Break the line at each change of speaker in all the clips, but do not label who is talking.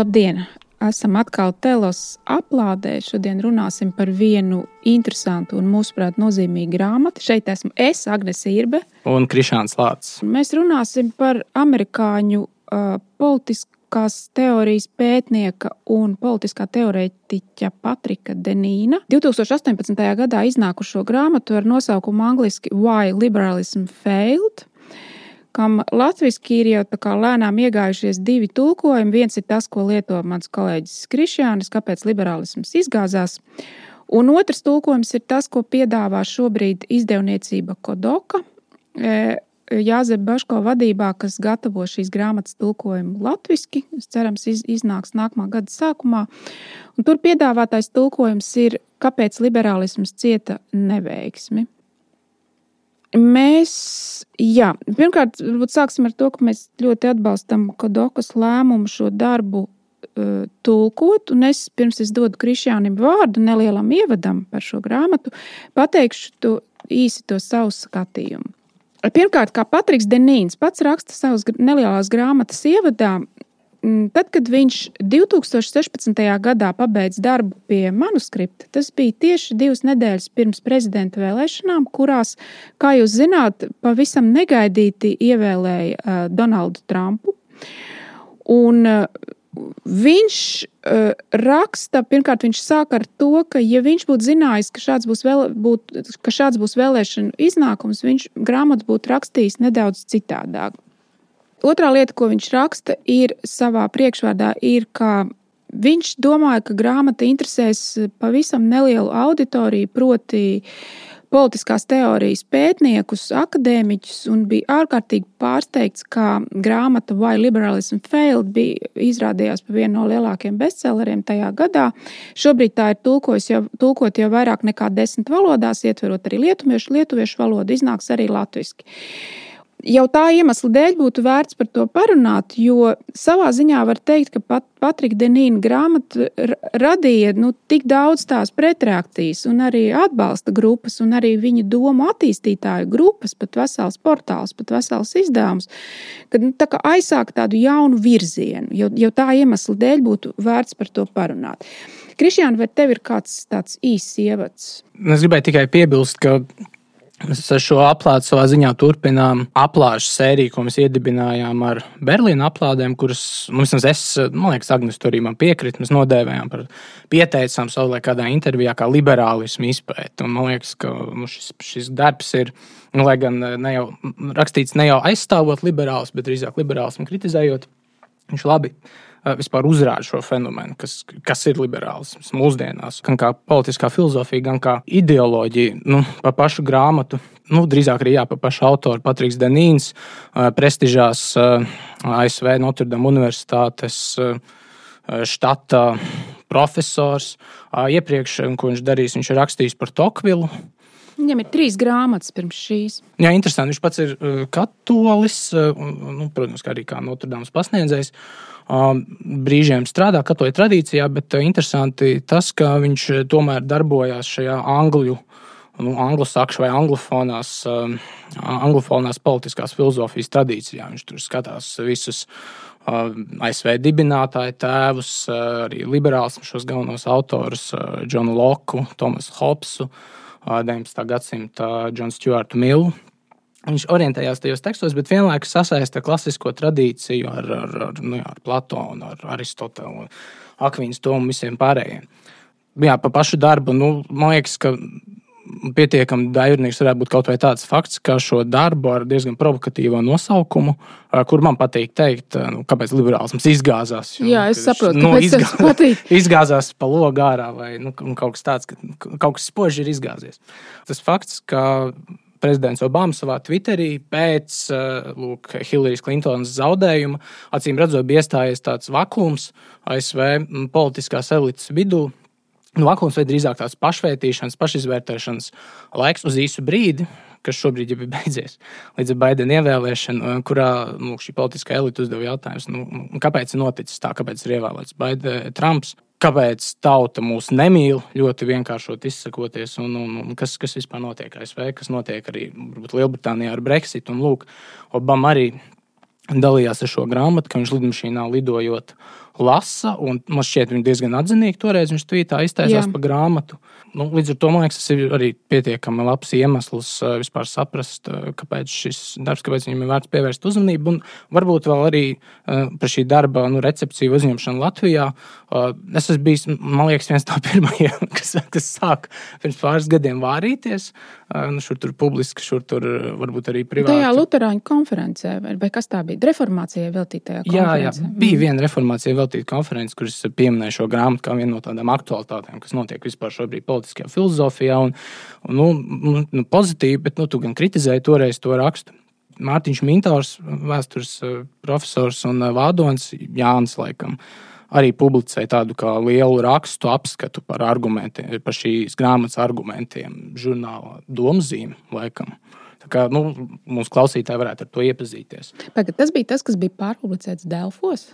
Labdien! Esam atkal telos aplādē. Šodien runāsim par vienu interesantu un, mūsuprāt, nozīmīgu grāmatu. Šeit esmu es, Agnēs Irbe.
Un Krišāns Lācis.
Mēs runāsim par amerikāņu uh, politiskās teorijas pētnieka un politiskā teorētiķa Patrika Denīna 2018. gadā iznākušo grāmatu ar nosaukumu angļuiski Why Liberalism Failed kam latviešu ir jau lēnām iegājušies divi tulkojumi. Viens ir tas, ko lieto mans kolēģis Krišjānis, kāpēc liberālisms izgāzās. Un otrs tulkojums ir tas, ko piedāvā šobrīd izdevniecība Kodoka. E, Jāzep Baško vadībā, kas gatavo šīs grāmatas tulkojumu latviešu, cerams, iz, iznāks nākamā gada sākumā. Un tur piedāvātais tulkojums ir, kāpēc liberālisms cieta neveiksmi. Mēs, jā, pirmkārt, sāksim ar to, ka mēs ļoti atbalstam Kodokas lēmumu šo darbu uh, tulkot. Un es pirms es dodu Krišjānam vārdu nelielam ievadam par šo grāmatu, pateikšu to īsi to savu skatījumu. Pirmkārt, kā Patriks Denīns pats raksta savas nelielās grāmatas ievadā, tad, kad viņš 2016. gadā pabeidza darbu pie manuskripta, tas bija tieši divas nedēļas pirms prezidenta vēlēšanām, kurās, kā jūs zināt, pavisam negaidīti ievēlēja uh, Donaldu Trumpu. Un, uh, Viņš uh, raksta, pirmkārt, viņš sāk ar to, ka, ja viņš būtu zinājis, ka šāds būs, vēl, būt, ka šāds būs vēlēšanu iznākums, viņš grāmatu būtu rakstījis nedaudz citādāk. Otrā lieta, ko viņš raksta, ir savā priekšvārdā, ir, ka viņš domāja, ka grāmata interesēs pavisam nelielu auditoriju, proti, politiskās teorijas pētniekus, akadēmiķus, un bija ārkārtīgi pārsteigts, ka grāmata Why Liberalism Failed bija izrādījās par vienu no lielākajiem bestselleriem tajā gadā. Šobrīd tā ir jau, tulkot jau vairāk nekā desmit valodās, ietverot arī lietuviešu, lietuviešu valodu, iznāks arī latviešu jau tā iemesla dēļ būtu vērts par to parunāt, jo savā ziņā var teikt, ka pat Patrika Denīna grāmata radīja nu, tik daudz tās pretreakcijas, un arī atbalsta grupas, un arī viņa domu attīstītāju grupas, pat vesels portāls, pat vesels izdevums, kad nu, tā aizsāk tādu jaunu virzienu, jo, jo tā iemesla dēļ būtu vērts par to parunāt. Krišjāna, vai tev ir kāds tāds īsts ievads?
Es gribēju tikai piebilst, ka Mēs ar šo aplādu savā ziņā turpinām aplāšu sēriju, ko mēs iedibinājām ar Berlīnas aplādēm, kuras mums, es, man liekas, Agnēs tur arī piekrita. Mēs nodēvējām par pieteicām savulaik kādā intervijā, kā liberālismu izpēti. Un man liekas, ka nu, šis, šis darbs ir, nu, lai gan ne jau rakstīts ne jau aizstāvot liberālis, bet drīzāk liberālismu kritizējot, viņš labi Eh, vispār uzrāda šo fenomenu, kas, kas ir liberālisms mūsdienās. Gan kā politiskā filozofija, gan kā ideoloģija, nu, pa pašu grāmatu. Nu, drīzāk arī jā, pa pašu autoru Patriks Denīns, eh, prestižās eh, ASV Notre-Dame Universitātes štata profesors. Iepriekš, ko viņš darījis, viņš ir rakstījis par Tokvilu,
Viņam ir trīs grāmatas pirms šīs.
Jā, interesanti. Viņš pats ir katolis, nu, protams, kā arī kā Notre-Dame pasniedzējs brīžiem strādā katoļu tradīcijā, bet interesanti tas, ka viņš tomēr darbojās šajā angļu. Nu, Anglosakšu vai anglofonās, anglofonās politiskās filozofijas tradīcijā. Viņš tur skatās visus ASV dibinātāju tēvus, arī liberālismu šos galvenos autorus, Džonu Loku, Tomasu Hopsu, 19. gadsimta Džonu Stuartu Millu. Viņš orientējās tajos tekstos, bet vienlaikus sasaista klasisko tradīciju ar, ar, ar, nu, ar Platonu, ar Aristotelu, Akvīnu Tomu un visiem pārējiem. Jā, pa pašu darbu, nu, man liekas, ka pietiekami daļrunīgs varētu būt kaut vai tāds fakts, ka šo darbu ar diezgan provokatīvu nosaukumu, kur man patīk teikt, nu, kāpēc liberālisms izgāzās.
Jo, Jā, es saprotu, nu, izgā,
izgāzās pa logu ārā vai nu, kaut kas tāds, ka kaut kas spoži ir izgāzies. Tas fakts, ka prezidents Obama savā Twitterī pēc eh, lūk, Hillarijas Klintonas zaudējuma, acīm redzot, bija iestājies tāds vakums ASV politiskās elites vidū. Nu, vakums vai drīzāk tāds pašvērtīšanas, pašizvērtēšanas laiks uz īsu brīdi, kas šobrīd jau ir beidzies, līdz Baidena ievēlēšanai, eh, kurā nu, šī politiskā elite uzdeva jautājumu, nu, kāpēc ir noticis tā, kāpēc ir ievēlēts Baidena Trumps kāpēc tauta mūs nemīl, ļoti vienkāršot izsakoties, un, un, un kas, kas vispār notiek ASV, kas notiek arī varbūt, Lielbritānijā ar Brexit. Un, lūk, Obama arī dalījās ar šo grāmatu, ka viņš lidmašīnā lidojot lasa. Man šķiet, viņš diezgan atzinīgi toreiz viņš tvītā iztaisās par grāmatu. Nu, līdz ar to man liekas, tas ir arī pietiekami labs iemesls uh, vispār saprast, uh, kāpēc šis darbs, kāpēc viņam ir vērts pievērst uzmanību. Un varbūt vēl arī uh, par šī darba nu, recepciju uzņemšanu Latvijā. Es esmu bijis, man liekas, viens no pirmajiem, kas, kas sāk pirms pāris gadiem vārīties. Nu, šur tur publiski, šur tur varbūt arī privāti.
Tajā Lutāņu konferencē, vai kas tā bija? Reformācijai veltītajā konferencē.
Jā, jā, bija mm. viena reformācija veltīta konference, kuras pieminēja šo grāmatu kā vienu no tādām aktualitātēm, kas notiek vispār šobrīd politiskajā filozofijā. Un, un, nu, nu, nu, pozitīvi, bet nu, tu gan kritizēji toreiz to rakstu. Mārtiņš Mintārs, vēstures eh, profesors un eh, vādonis Jānis Laikam. Arī publicēja tādu lielu rakstu apskatu par, par šīs grāmatas argumentiem, žurnālā Domzīme, laikam. Tā kā nu, mūsu klausītāji varētu ar to iepazīties.
Pagad, tas bija tas, kas bija pārpublicēts Delfos.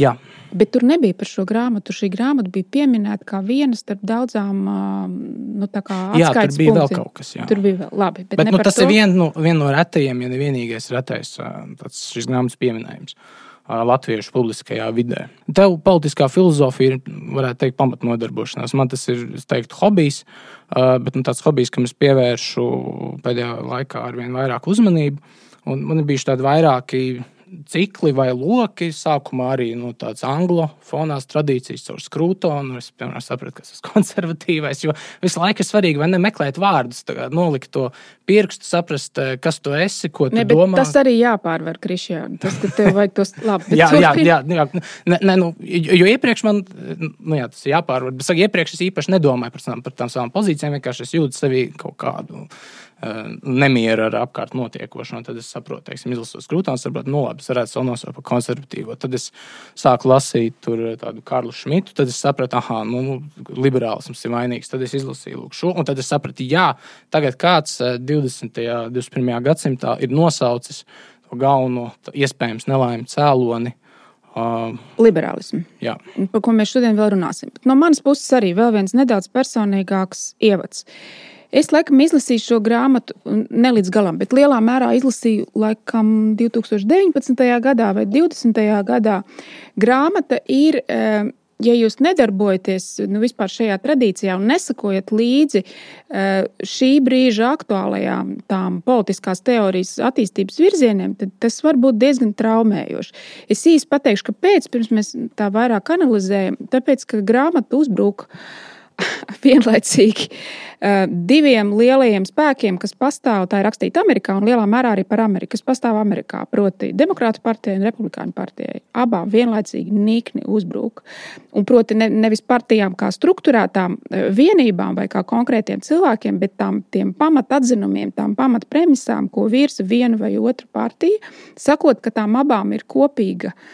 Jā.
Bet tur nebija par šo grāmatu. Šī grāmata bija pieminēta kā viena starp daudzām nu, atskaites
Jā, tur bija punktiem. vēl kaut kas. Jā.
Tur bija vēl labi.
Bet, bet nu, tas to. ir viens no, vien no retajiem, ja ne vienīgais retais šis grāmatas pieminējums. Latviešu publiskajā vidē. Tev politiskā filozofija ir, varētu teikt, pamatnodarbošanās. Man tas ir, teiktu, hobijs, bet nu, tāds hobijs, kam es pievēršu pēdējā laikā ar vien vairāk uzmanību. Un man ir bijuši tādi vairāki cikli vai loki. Sākumā arī nu, tāds anglofonās tradīcijas caur skrūtonu. Es piemēram sapratu, ka tas konservatīvais, jo visu laiku ir svarīgi vai ne meklēt vārdus, nolikt to pirkstu, saprast, eh, kas tu esi, ko tu ne, domā.
Tas arī jāpārvar, Krišjāna. Tas tev vajag tos labi.
jā, jā, jā, jā. Ne, ne, nu, jo iepriekš man, nu jā, tas ir jāpārvar, bet saka, iepriekš es īpaši nedomāju par, par tām savām pozīcijām, vienkārši es jūtu sevi kaut kādu nemieru ar apkārt notiekošo. Tad es saprotu, teiksim, izlasot skrūtām, saprotu, nu labi, es varētu savu nosaukt par konservatīvo. Tad es sāku lasīt tur eh, tādu Karlu Šmitu, tad es sapratu, ah, nu, liberālisms ir vainīgs. Tad es izlasīju lūk, šo, un tad es sapratu, jā, tagad kāds 20. un 21. gadsimtā ir nosaucis to galveno, iespējams, nelaimi cēloni.
Uh, Liberālismu.
Jā.
Par ko mēs šodien vēl runāsim. Bet no manas puses arī vēl viens nedaudz personīgāks ievads. Uh, Es laikam izlasīju šo grāmatu ne līdz galam, bet lielā mērā izlasīju laikam 2019. gadā vai 2020. gadā. Grāmata ir. Eh, ja jūs nedarbojaties nu, vispār šajā tradīcijā un nesakojat līdzi eh, šī brīža aktuālajām tām politiskās teorijas attīstības virzieniem, tad tas var būt diezgan traumējoši. Es īsi pateikšu, kāpēc, pirms mēs tā vairāk analizējam. Tāpēc, ka grāmata uzbruka vienlaicīgi uh, diviem lielajiem spēkiem, kas pastāv, tā ir rakstīta Amerikā un lielā mērā arī par Ameriku, kas pastāv Amerikā, proti, Demokrātu partijai un Republikāņu partijai. Abām vienlaicīgi nikni uzbruka. Un proti, ne, nevis partijām kā struktūrētām uh, vienībām vai kā konkrētiem cilvēkiem, bet tām pamatadzinumiem, tām pamatpremisām, ko virza viena vai otra partija, sakot, ka tām abām ir kopīga uh,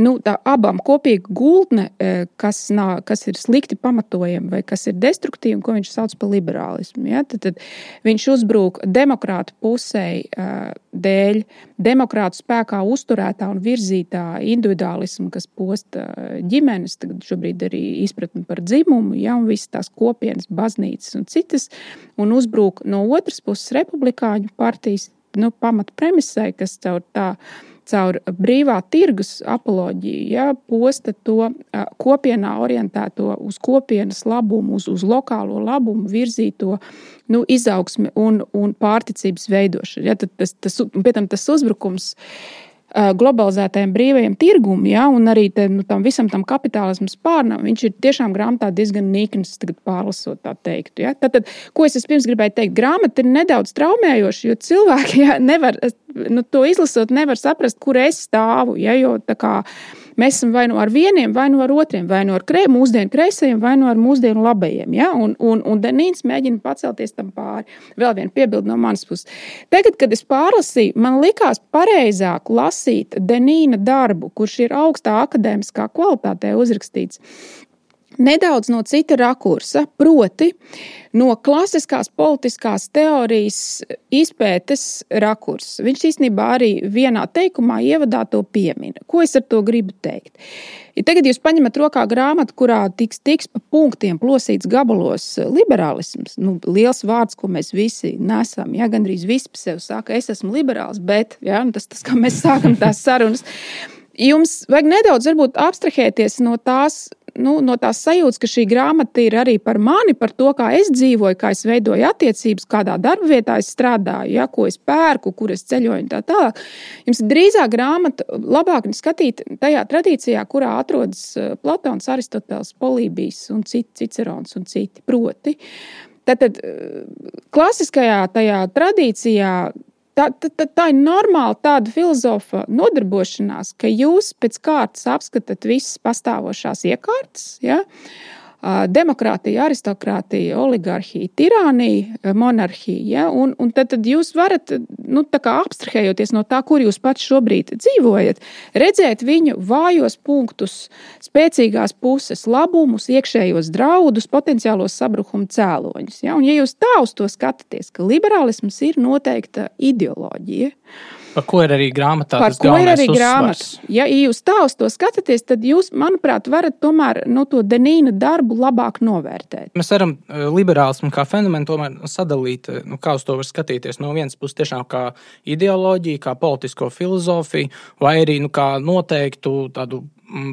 nu, abām kopīga gultne, e, kas, nav, kas ir slikti pamatojama vai kas ir destruktīva, ko viņš sauc par liberālismu. Ja? Tad, tad viņš uzbrūk demokrātu pusē e, dēļ demokrātu spēkā uzturētā un virzītā individuālisma, kas posta ģimenes, tagad šobrīd arī izpratni par dzimumu, ja, un visas tās kopienas, baznīcas un citas, un uzbrūk no otras puses republikāņu partijas nu, pamatpremisai, kas caur tādu caur brīvā tirgus apoloģiju, ja, posta to kopienā orientēto uz kopienas labumu, uz, uz lokālo labumu virzīto nu, izaugsmi un, un pārticības veidošanu. Ja, tas, tas, pēc tam tas uzbrukums globalizētajam brīvajam tirgumam, ja, un arī te, nu, tam visam tam kapitālismu spārnam, viņš ir tiešām grāmatā diezgan nikns, pārlasot tā teiktu. Ja. Tad, tad, ko es pirms gribēju teikt, grāmata ir nedaudz traumējoša, jo cilvēki ja, nevar, nu, to izlasot, nevar saprast, kur es stāvu. Ja, jo, kā, Mēs esam vai nu ar vieniem, vai nu ar otriem, vai nu ar krē, mūsdienu kreisajiem, vai nu ar mūsdienu labajiem. Ja? Un, un, un Denīns mēģina pacelties tam pāri. Vēl viena piebilde no manas puses. Tagad, kad es pārlasīju, man likās pareizāk lasīt Denīna darbu, kurš ir augstā akadēmiskā kvalitātē uzrakstīts. Nedaudz no cita rakursa, proti, no klasiskās politiskās teorijas izpētes rakursa. Viņš īstenībā arī vienā teikumā ievadā to piemina. Ko es ar to gribu teikt? Ja tagad jūs paņemat rokā grāmatu, kurā tiks, tiks pa punktiem plosīts gabalos liberālisms, nu, liels vārds, ko mēs visi nesam. Ja, gandrīz visi par sevi saka, es esmu liberāls, bet ja, nu, tas, tas, kā mēs sākam tās sarunas. Jums vajag nedaudz abstrahēties no tās nu, no tās sajūtas, ka šī grāmata ir arī par mani, par to, kā es dzīvoju, kā es veidoju attiecības, kādā darba vietā es strādāju, ja, ko es pērku, kur es ceļoju un tā tālāk. Jums ir drīzāk grāmata labāk skatīt tajā tradīcijā, kurā atrodas eh, Platons, Aristoteles, Polībijs un citi, Cicerons un citi. Proti, Tātad eh, klasiskajā tajā tradīcijā Tā, tā, tā ir normāla tāda filozofa nodarbošanās, ka jūs pēc kārtas apskatāt visas pastāvošās iekārtas. Ja? Demokrātija, aristokrātija, oligarhija, tirānija, monarhija. Ja? Un, un tad, tad jūs varat, nu, abstrahējoties no tā, kur jūs pats šobrīd dzīvojat, redzēt viņu vājos punktus, spēcīgās puses, labumus, iekšējos draudus, potenciālos sabrukuma cēloņus. Ja? Un, ja jūs tā uz to skatāties, ka liberālisms ir noteikta ideoloģija,
Par ko ir arī grāmatā?
Par ko ir arī grāmatā? Ja jūs tā uz to skatāties, tad jūs, manuprāt, varat tomēr no nu, to Denīna darbu labāk novērtēt.
Mēs varam eh, liberālismu kā fenomenu tomēr sadalīt, eh, nu, kā uz to var skatīties. No vienas puses, tiešām kā ideoloģiju, kā politisko filozofiju, vai arī nu, kā noteiktu tādu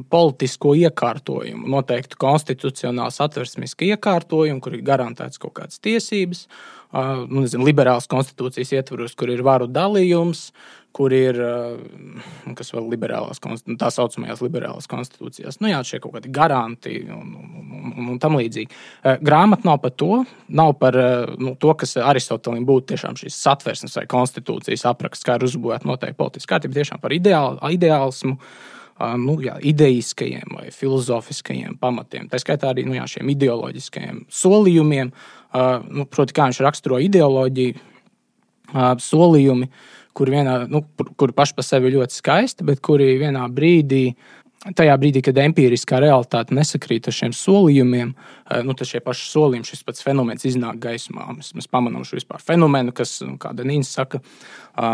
politisko iekārtojumu, noteikti konstitucionālu satversmisku iekārtojumu, kur ir garantēts kaut kādas tiesības. Uh, nu, nezinu, liberālas konstitūcijas ietvaros, kur ir varu dalījums, kur ir kas vēl liberālās, nu, tā saucamajās liberālās konstitūcijās. Nu, jā, šie kaut kādi garanti un, un, un, un tam līdzīgi. Grāmata nav par to, nav par nu, to, kas Aristotelim būtu tiešām šīs satversmes vai konstitūcijas apraksts, kā ir uzbūvēta noteikti politiskā kārtība, tiešām par ideāl, ideālismu. Nu, jā, idejiskajiem vai filozofiskajiem pamatiem, tā skaitā arī nu, jā, šiem ideoloģiskajiem solījumiem, nu, proti, kā viņš raksturo ideoloģiju, solījumi, kur, vienā, nu, kur paši par sevi ļoti skaisti, bet kuri vienā brīdī tajā brīdī, kad empiriskā realitāte nesakrīt ar šiem solījumiem, nu, tad šie paši solījumi, šis pats fenomens iznāk gaismā. Mēs, mēs pamanām šo vispār fenomenu, kas, nu, kā Denīns saka,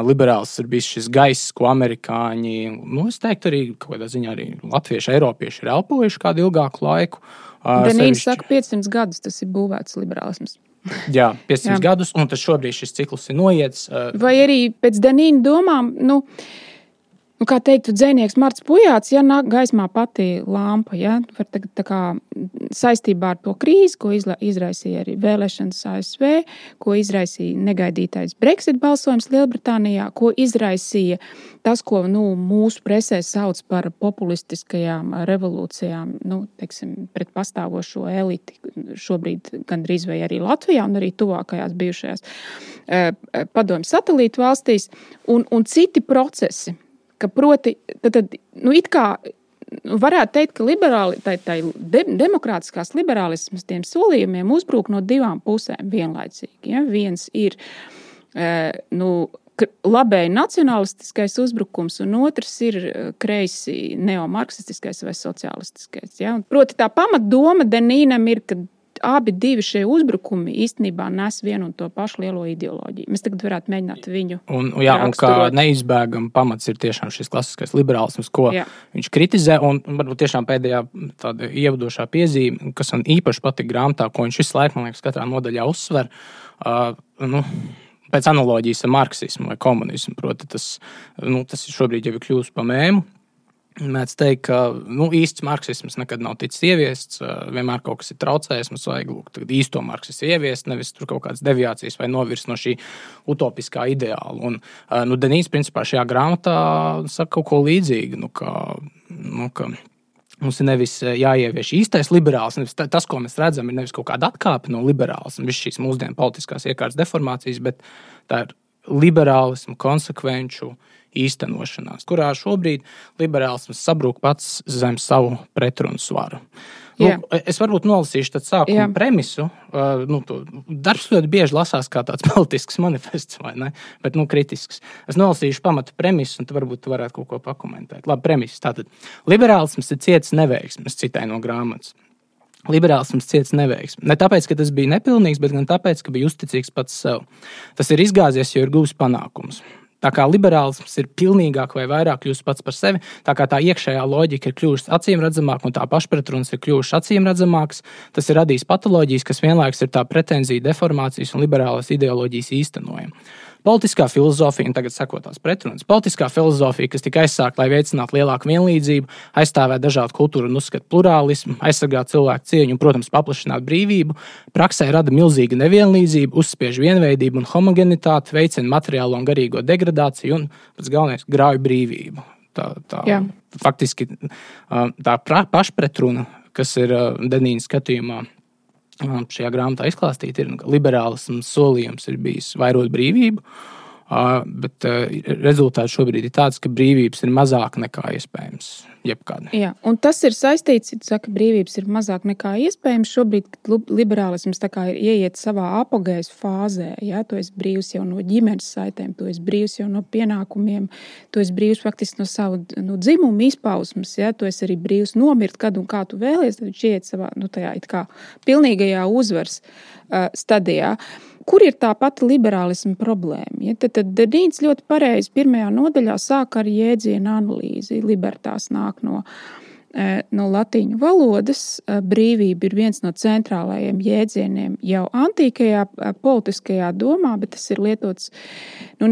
liberāls ir bijis šis gaiss, ko amerikāņi, nu, es teiktu, arī kaut kādā ziņā arī latvieši, eiropieši ir elpojuši kādu ilgāku laiku.
Danīns saka, 500 gadus tas ir būvēts liberālisms.
Jā, 500 Jā. gadus, un tas šobrīd šis cikls ir noiets.
Vai arī pēc Danīna domām, nu, nu, kā teiktu, dzinieks Marts Pujāts, ja nāk gaismā pati lampa, ja, tagad kā saistībā ar to krīzi, ko izraisīja arī vēlēšanas ASV, ko izraisīja negaidītais Brexit balsojums Lielbritānijā, ko izraisīja tas, ko nu, mūsu presē sauc par populistiskajām revolūcijām, nu, teiksim, pret pastāvošo eliti, šobrīd gandrīz vai arī Latvijā un arī tuvākajās bijušajās eh, padomju satelītu valstīs, un, un citi procesi ka proti, tad, tad, nu, it kā varētu teikt, ka liberāli, tai, tai de, demokrātiskās liberālismas tiem solījumiem uzbrūk no divām pusēm vienlaicīgi. Ja? Viens ir e, nu, labēji nacionālistiskais uzbrukums, un otrs ir kreisi neomarksistiskais vai sociālistiskais. Ja? Proti, tā pamatdoma Denīnam ir, ka abi šie uzbrukumi īstenībā nes vienu un to pašu lielo ideoloģiju. Mēs tagad varētu mēģināt viņu.
Un, jā, un kā neizbēgami pamats ir tiešām šis klasiskais liberālisms, ko jā. viņš kritizē. Un varbūt tiešām pēdējā tāda ievadošā piezīme, kas man īpaši patīk grāmatā, ko viņš visu laiku, man liekas, katrā nodaļā uzsver. Uh, nu, pēc analoģijas ar marksismu vai komunismu. Proti, tas, nu, tas šobrīd jau ir kļuvis par mēmu. Mēdz teikt, ka nu, īsts marksisms nekad nav ticis ieviests. Vienmēr kaut kas ir traucējis. Mums vajag lūk, īsto marksismu ieviest, nevis tur kaut kādas deviācijas vai novirst no šī utopiskā ideāla. Un nu, Denīs, principā, šajā grāmatā saka kaut ko līdzīgu. Nu, ka, nu, ka Mums ir nevis jāievieš īstais liberāls, nevis tas, ko mēs redzam, ir nevis kaut kāda atkāpe no liberālisma, visas šīs mūsdienu politiskās iekārtas deformācijas, bet tā ir liberālismu, konsekvenču īstenošanās, kurā šobrīd liberālisms sabrūk pats zem savu pretrunu svaru. Nu, es varbūt nolasīšu tādu sākuma Jā. premisu. Uh, nu, darbs ļoti bieži lasās kā tāds politisks manifests, vai ne? Bet nu, kritisks. Es nolasīšu pamatu premisu, un tu varbūt tu varētu kaut ko pakomentēt. Labi, premisa. Tātad liberālisms ir cietis neveiksmes, citai no grāmatas. Liberālisms ciets neveiksmi. Ne tāpēc, ka tas bija nepilnīgs, bet gan tāpēc, ka bija uzticīgs pats sev. Tas ir izgāzies, jo ir guvis panākumus. Tā kā liberālisms ir pilnīgāk vai vairāk kļuvis pats par sevi, tā kā tā iekšējā loģika ir kļuvusi acīm redzamāka un tā pašpretrunas ir kļuvušas acīm redzamākas, tas ir radījis patoloģijas, kas vienlaikus ir tā pretenzija, deformācijas un liberālās ideoloģijas īstenojuma. Politiskā filozofija, un tagad sakotās pretrunas, politiskā filozofija, kas tika aizsākta, lai veicinātu lielāku vienlīdzību, aizstāvētu dažādu kultūru un uzskatu plurālismu, aizsargātu cilvēku cieņu un, protams, paplašinātu brīvību, praksē rada milzīgu nevienlīdzību, uzspiež vienveidību un homogenitāti, veicina materiālo un garīgo degradāciju un, pats galvenais, grauj brīvību. Tā, tā, Jā. faktiski tā pašpretruna, kas ir Denīnas skatījumā, šajā grāmatā izklāstīta, ir, ka liberālisms solījums ir bijis vairot brīvību, bet rezultāts šobrīd ir tāds, ka brīvības ir mazāk nekā iespējams. Jebkad.
Jā, un tas ir saistīts, ka brīvības ir mazāk nekā iespējams. Šobrīd liberālisms ir ieiet savā apgājas fāzē. Jā, tu esi brīvs jau no ģimenes saitēm, tu esi brīvs jau no pienākumiem, tu esi brīvs faktiski no sava no dzimuma izpausmes. Jā, tu esi arī brīvs nomirt, kad un kā tu vēlies. Tad viņš ieiet savā nu, tajā, pilnīgajā uzvaras uh, stadijā. Uh, kur ir tā pati liberālisma problēma? Ja? Tad, tad Dārns ļoti pareizi pirmajā nodaļā sāk ar jēdzienu analīzi. Libertāts nāk no Eh, no latīņu valodas. Eh, brīvība ir viens no centrālajiem jēdzieniem jau antīkajā eh, politiskajā domā, bet tas ir lietots nu,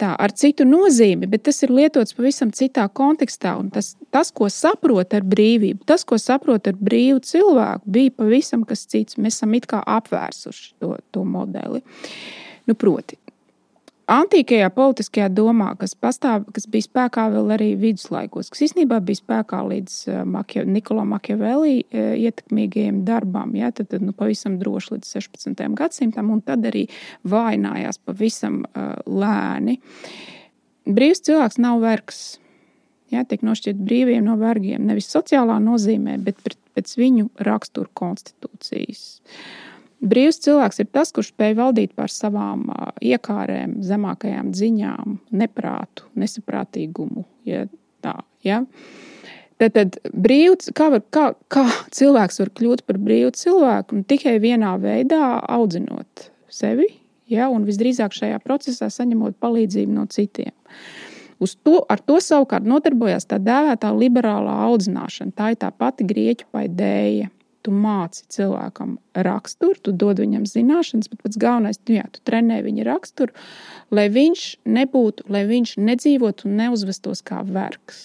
tā, ar citu nozīmi, bet tas ir lietots pavisam citā kontekstā. Un tas, tas, ko saprot ar brīvību, tas, ko saprot ar brīvu cilvēku, bija pavisam kas cits. Mēs esam it kā apvērsuši to, to modeli. Nu, proti, Antīkajā politiskajā domā, kas, pastāv, kas bija spēkā vēl arī viduslaikos, kas īstenībā bija spēkā līdz uh, Makie, Nikola Makiavelli uh, ietekmīgajiem darbam, ja, tad, tad nu, pavisam droši līdz 16. gadsimtam, un tad arī vājinājās pavisam uh, lēni. Brīvs cilvēks nav vergs. Ja, tiek nošķirt brīviem no vergiem nevis sociālā nozīmē, bet pēc viņu rakstura konstitūcijas. Uh, Brīvs cilvēks ir tas, kurš spēj valdīt pār savām iekārēm, zemākajām ziņām, neprātu, nesaprātīgumu. Ja, tā, ja. Tad, tad brīvs, kā, var, kā, kā cilvēks var kļūt par brīvu cilvēku? Nu, tikai vienā veidā audzinot sevi, ja, un visdrīzāk šajā procesā saņemot palīdzību no citiem. Uz to, ar to savukārt nodarbojās tā dēvētā liberālā audzināšana. Tā ir tā pati grieķu paidēja tu māci cilvēkam raksturu, tu dod viņam zināšanas, bet pats galvenais, nu jā, tu trenē viņa raksturu, lai viņš nebūtu, lai viņš nedzīvotu un neuzvestos kā vergs.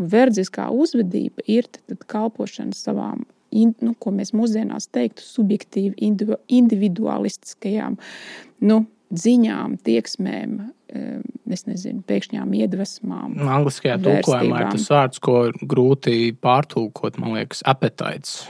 Verdziskā uzvedība ir tad kalpošana savām, nu, ko mēs mūsdienās teiktu, subjektīvi individualistiskajām nu, ziņām, tieksmēm, es nezinu, pēkšņām iedvesmām.
Angliskajā tulkojumā ir tas vārds, ko grūti pārtulkot, man liekas, apetites.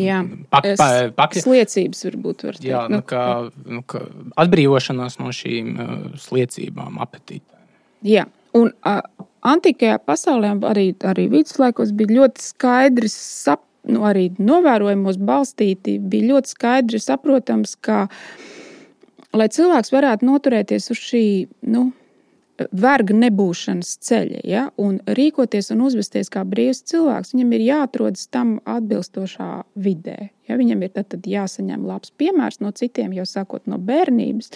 Jā, pak, pa, pak, sliecības varbūt var teikt.
Jā, nu, kā, nu, kā atbrīvošanās no šīm uh, sliecībām, apetītēm.
Jā, un uh, antikajā pasaulē, arī, arī viduslaikos, bija ļoti skaidri sap, nu, arī novērojumos balstīti, bija ļoti skaidri saprotams, ka, lai cilvēks varētu noturēties uz šī, nu, verga nebūšanas ceļa ja, un rīkoties un uzvesties kā brīvs cilvēks, viņam ir jāatrodas tam atbilstošā vidē. Ja, viņam ir tad, tad jāsaņem labs piemērs no citiem, jau sākot no bērnības.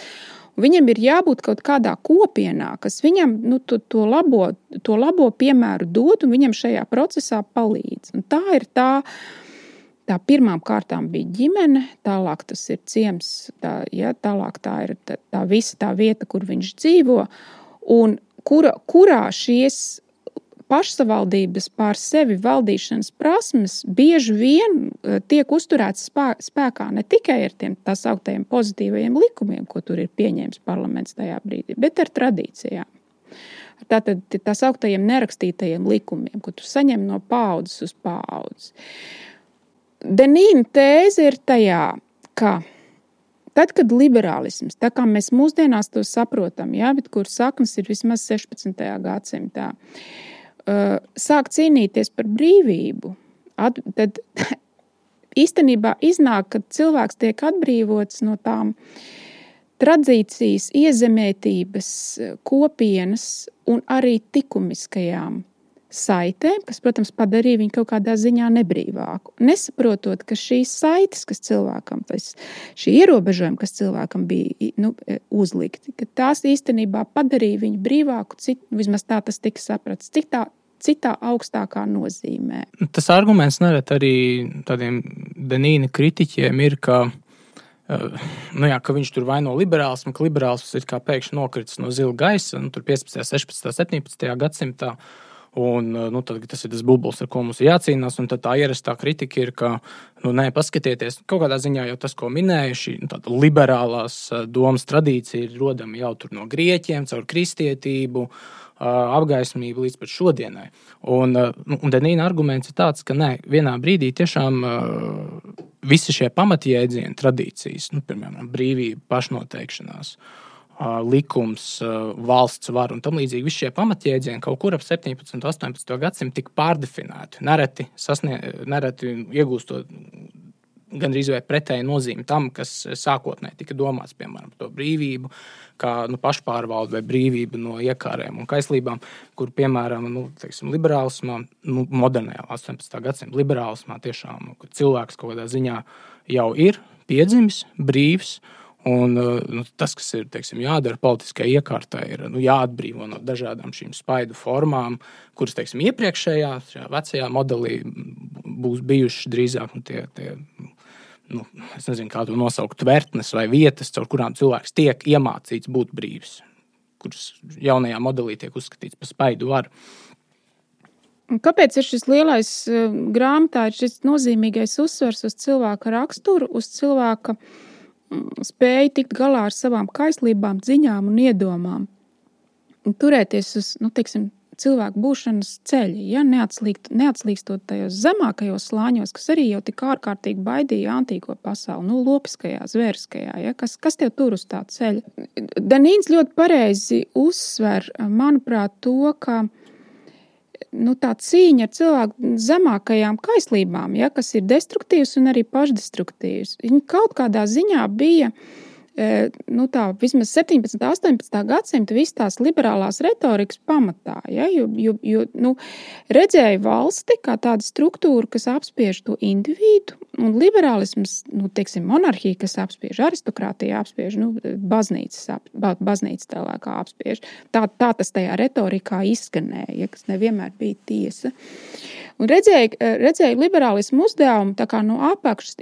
Viņam ir jābūt kaut kādā kopienā, kas viņam nu, to, to, labo, to labo piemēru dod un viņam šajā procesā palīdz. Un tā ir tā. Tā pirmām kārtām bija ģimene, tālāk tas ir ciems, tā, ja, tālāk tā ir tā, tā visa tā vieta, kur viņš dzīvo un kura, kurā šīs pašsavaldības pār sevi valdīšanas prasmes bieži vien eh, tiek uzturētas spēkā ne tikai ar tiem tā sauktiem pozitīvajiem likumiem, ko tur ir pieņēmis parlaments tajā brīdī, bet ar tradīcijām. Tātad tā sauktajiem nerakstītajiem likumiem, ko tu saņem no paudzes uz paudzi. Denīna tēze ir tajā, ka Tad, kad liberālisms, tā kā mēs mūsdienās to saprotam, ja, bet kur saknes ir vismaz 16. gadsimtā, sāk cīnīties par brīvību, tad īstenībā iznāk, ka cilvēks tiek atbrīvots no tām tradīcijas, iezemētības, kopienas un arī likumiskajām saitēm, kas, protams, padarīja viņu kaut kādā ziņā nebrīvāku. Nesaprotot, ka šīs saites, kas cilvēkam, tas, šī ierobežojumi, kas cilvēkam bija nu, e, uzlikti, tās īstenībā padarīja viņu brīvāku, cit, vismaz tā tas tika saprasts, cik tā citā augstākā nozīmē.
Tas arguments nereti arī tādiem Denīna kritiķiem ir, ka, eh, nu jā, ka viņš tur vaino liberālismu, ka liberālisms ir pēkšņi nokritis no zila gaisa nu, 15, 16, 17 gadsimtā. Un, eh, nu, tad, tas ir tas bublis, ar ko mums ir jācīnās. Tā ierastā kritika ir, ka, nu, nē, paskatieties, kaut kādā ziņā jau tas, ko minēju, šī nu, liberālās eh, domas tradīcija ir rodama jau no grieķiem, caur kristietību. Apgaismību līdz pat šodienai. Un, nu, un Denīna arguments ir tāds, ka nē, vienā brīdī tiešām visi šie pamatjēdzieni, tradīcijas, nu, piemēram, brīvība, pašnoteikšanās, likums, valsts vara un tam līdzīgi. Visi šie pamatjēdzieni kaut kur ap 17. un 18. gadsimtu tika pārdefinēti. Nereti, sasnie, nereti iegūstot gandrīz vai pretēji nozīmi tam, kas sākotnēji tika domāts, piemēram, par brīvību, kā nu, pašpārvalde vai brīvība no iekārēm un kaislībām, kur, piemēram, nu, teiksim, liberālismā, nu, modernajā 18. gadsimta liberālismā, tiešām nu, cilvēks kaut kādā ziņā jau ir piedzimis, brīvs Un, uh, nu, tas, kas ir teiksim, jādara politiskajai iekārtai, ir nu, jāatbrīvo no dažādām šīm spaidu formām, kuras teiksim, iepriekšējā, vecajā modelī būs bijušas drīzāk nu, tie, tie nu, nezinu, kā to nosaukt, tvertnes vai vietas, caur kurām cilvēks tiek iemācīts būt brīvs, kuras jaunajā modelī tiek uzskatīts par spaidu varu.
Kāpēc ir šis lielais uh, grāmatā, šis nozīmīgais uzsvers uz cilvēka raksturu, uz cilvēka uh, spēja tikt galā ar savām kaislībām, ziņām un iedomām. Un turēties uz nu, teiksim, cilvēku būšanas ceļa, ja, neatslīgt, neatslīgstot tajos zemākajos slāņos, kas arī jau tik ārkārtīgi baidīja antīko pasauli, nu, lopiskajā, zvēriskajā, ja, kas, kas tev tur uz tā ceļa. Danīns ļoti pareizi uzsver, manuprāt, to, ka nu, tā cīņa ar cilvēku zemākajām kaislībām, ja, kas ir destruktīvas un arī pašdestruktīvas. Viņa kaut kādā ziņā bija e, nu, tā, vismaz 17. un 18. gadsimta visas tās liberālās retorikas pamatā. Ja, jo, jo, jo nu, redzēja valsti kā tādu struktūru, kas apspiež to individu, un liberālisms, nu, teiksim, monarhija, kas apspiež, aristokrātija apspiež, nu, baznīca, baznīca tālāk apspiež. Tā, tā tas tajā retorikā izskanēja, ja, kas nevienmēr bija tiesa. Un redzēja, redzēja liberālismu uzdevumu no apakšas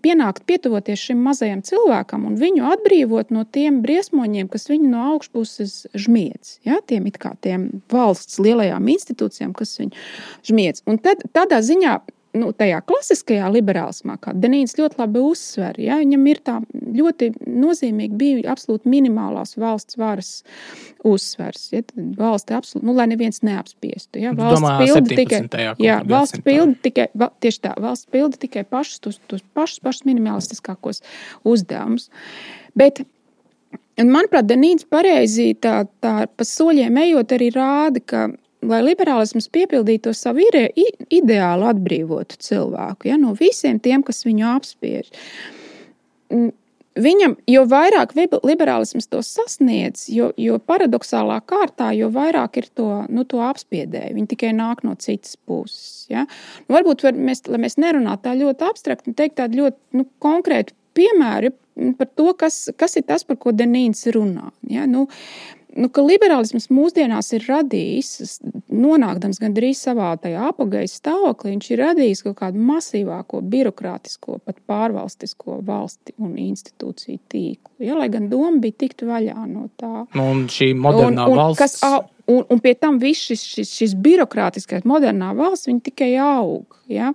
pienākt pietuvoties šim mazajam cilvēkam un viņu atbrīvot no tiem briesmoņiem, kas viņu no augšpuses žmiedz. Ja? Tiem it kā tiem valsts lielajām institūcijām, kas viņu žmiedz. Un tad tādā ziņā nu, tajā klasiskajā liberālismā, kā Denīns ļoti labi uzsver, ja, viņam ir tā ļoti nozīmīgi bija absolūti minimālās valsts varas uzsvers. Ja, valsti absolūti, nu, lai neviens neapspiestu. Ja, valsts
Domā,
pilda tikai,
jā,
valsts pilda tikai, tieši tā, valsts pilda tikai pašus, tos, tos pašus, pašus minimalistiskākos uzdevumus. Bet Un, manuprāt, Denīds pareizi tā, tā pa soļiem ejot, arī rāda, ka lai liberālisms piepildītu savu ideālu, atbrīvotu cilvēku ja, no visiem tiem, kas viņu apspiež. Mm, viņam, jo vairāk liberālisms to sasniedz, jo, jo paradoxālā kārtā, jo vairāk ir to, nu, to apspiedēju. Viņi tikai nāk no citas puses. Ja? Nu, varbūt var, mēs, mēs nerunātu tā ļoti abstrakti, teikt tādu ļoti nu, konkrētu piemēru par to, kas, kas ir tas, par ko Denīns runā. Ja? Nu, nu, ka liberālisms mūsdienās ir radījis, nonākdams gandrīz savā tajā apgājuma stāvoklī, viņš ir radījis kaut kādu masīvāko, birokrātisko, pat pārvalstisko valsti un institūciju tīklu. Ja, lai gan doma bija tikt vaļā no tā.
Nu, un šī modernā un, un, valsts. Kas,
un, un pie tam viss šis, šis, šis birokrātiskais, modernā valsts, tikai aug. Ja?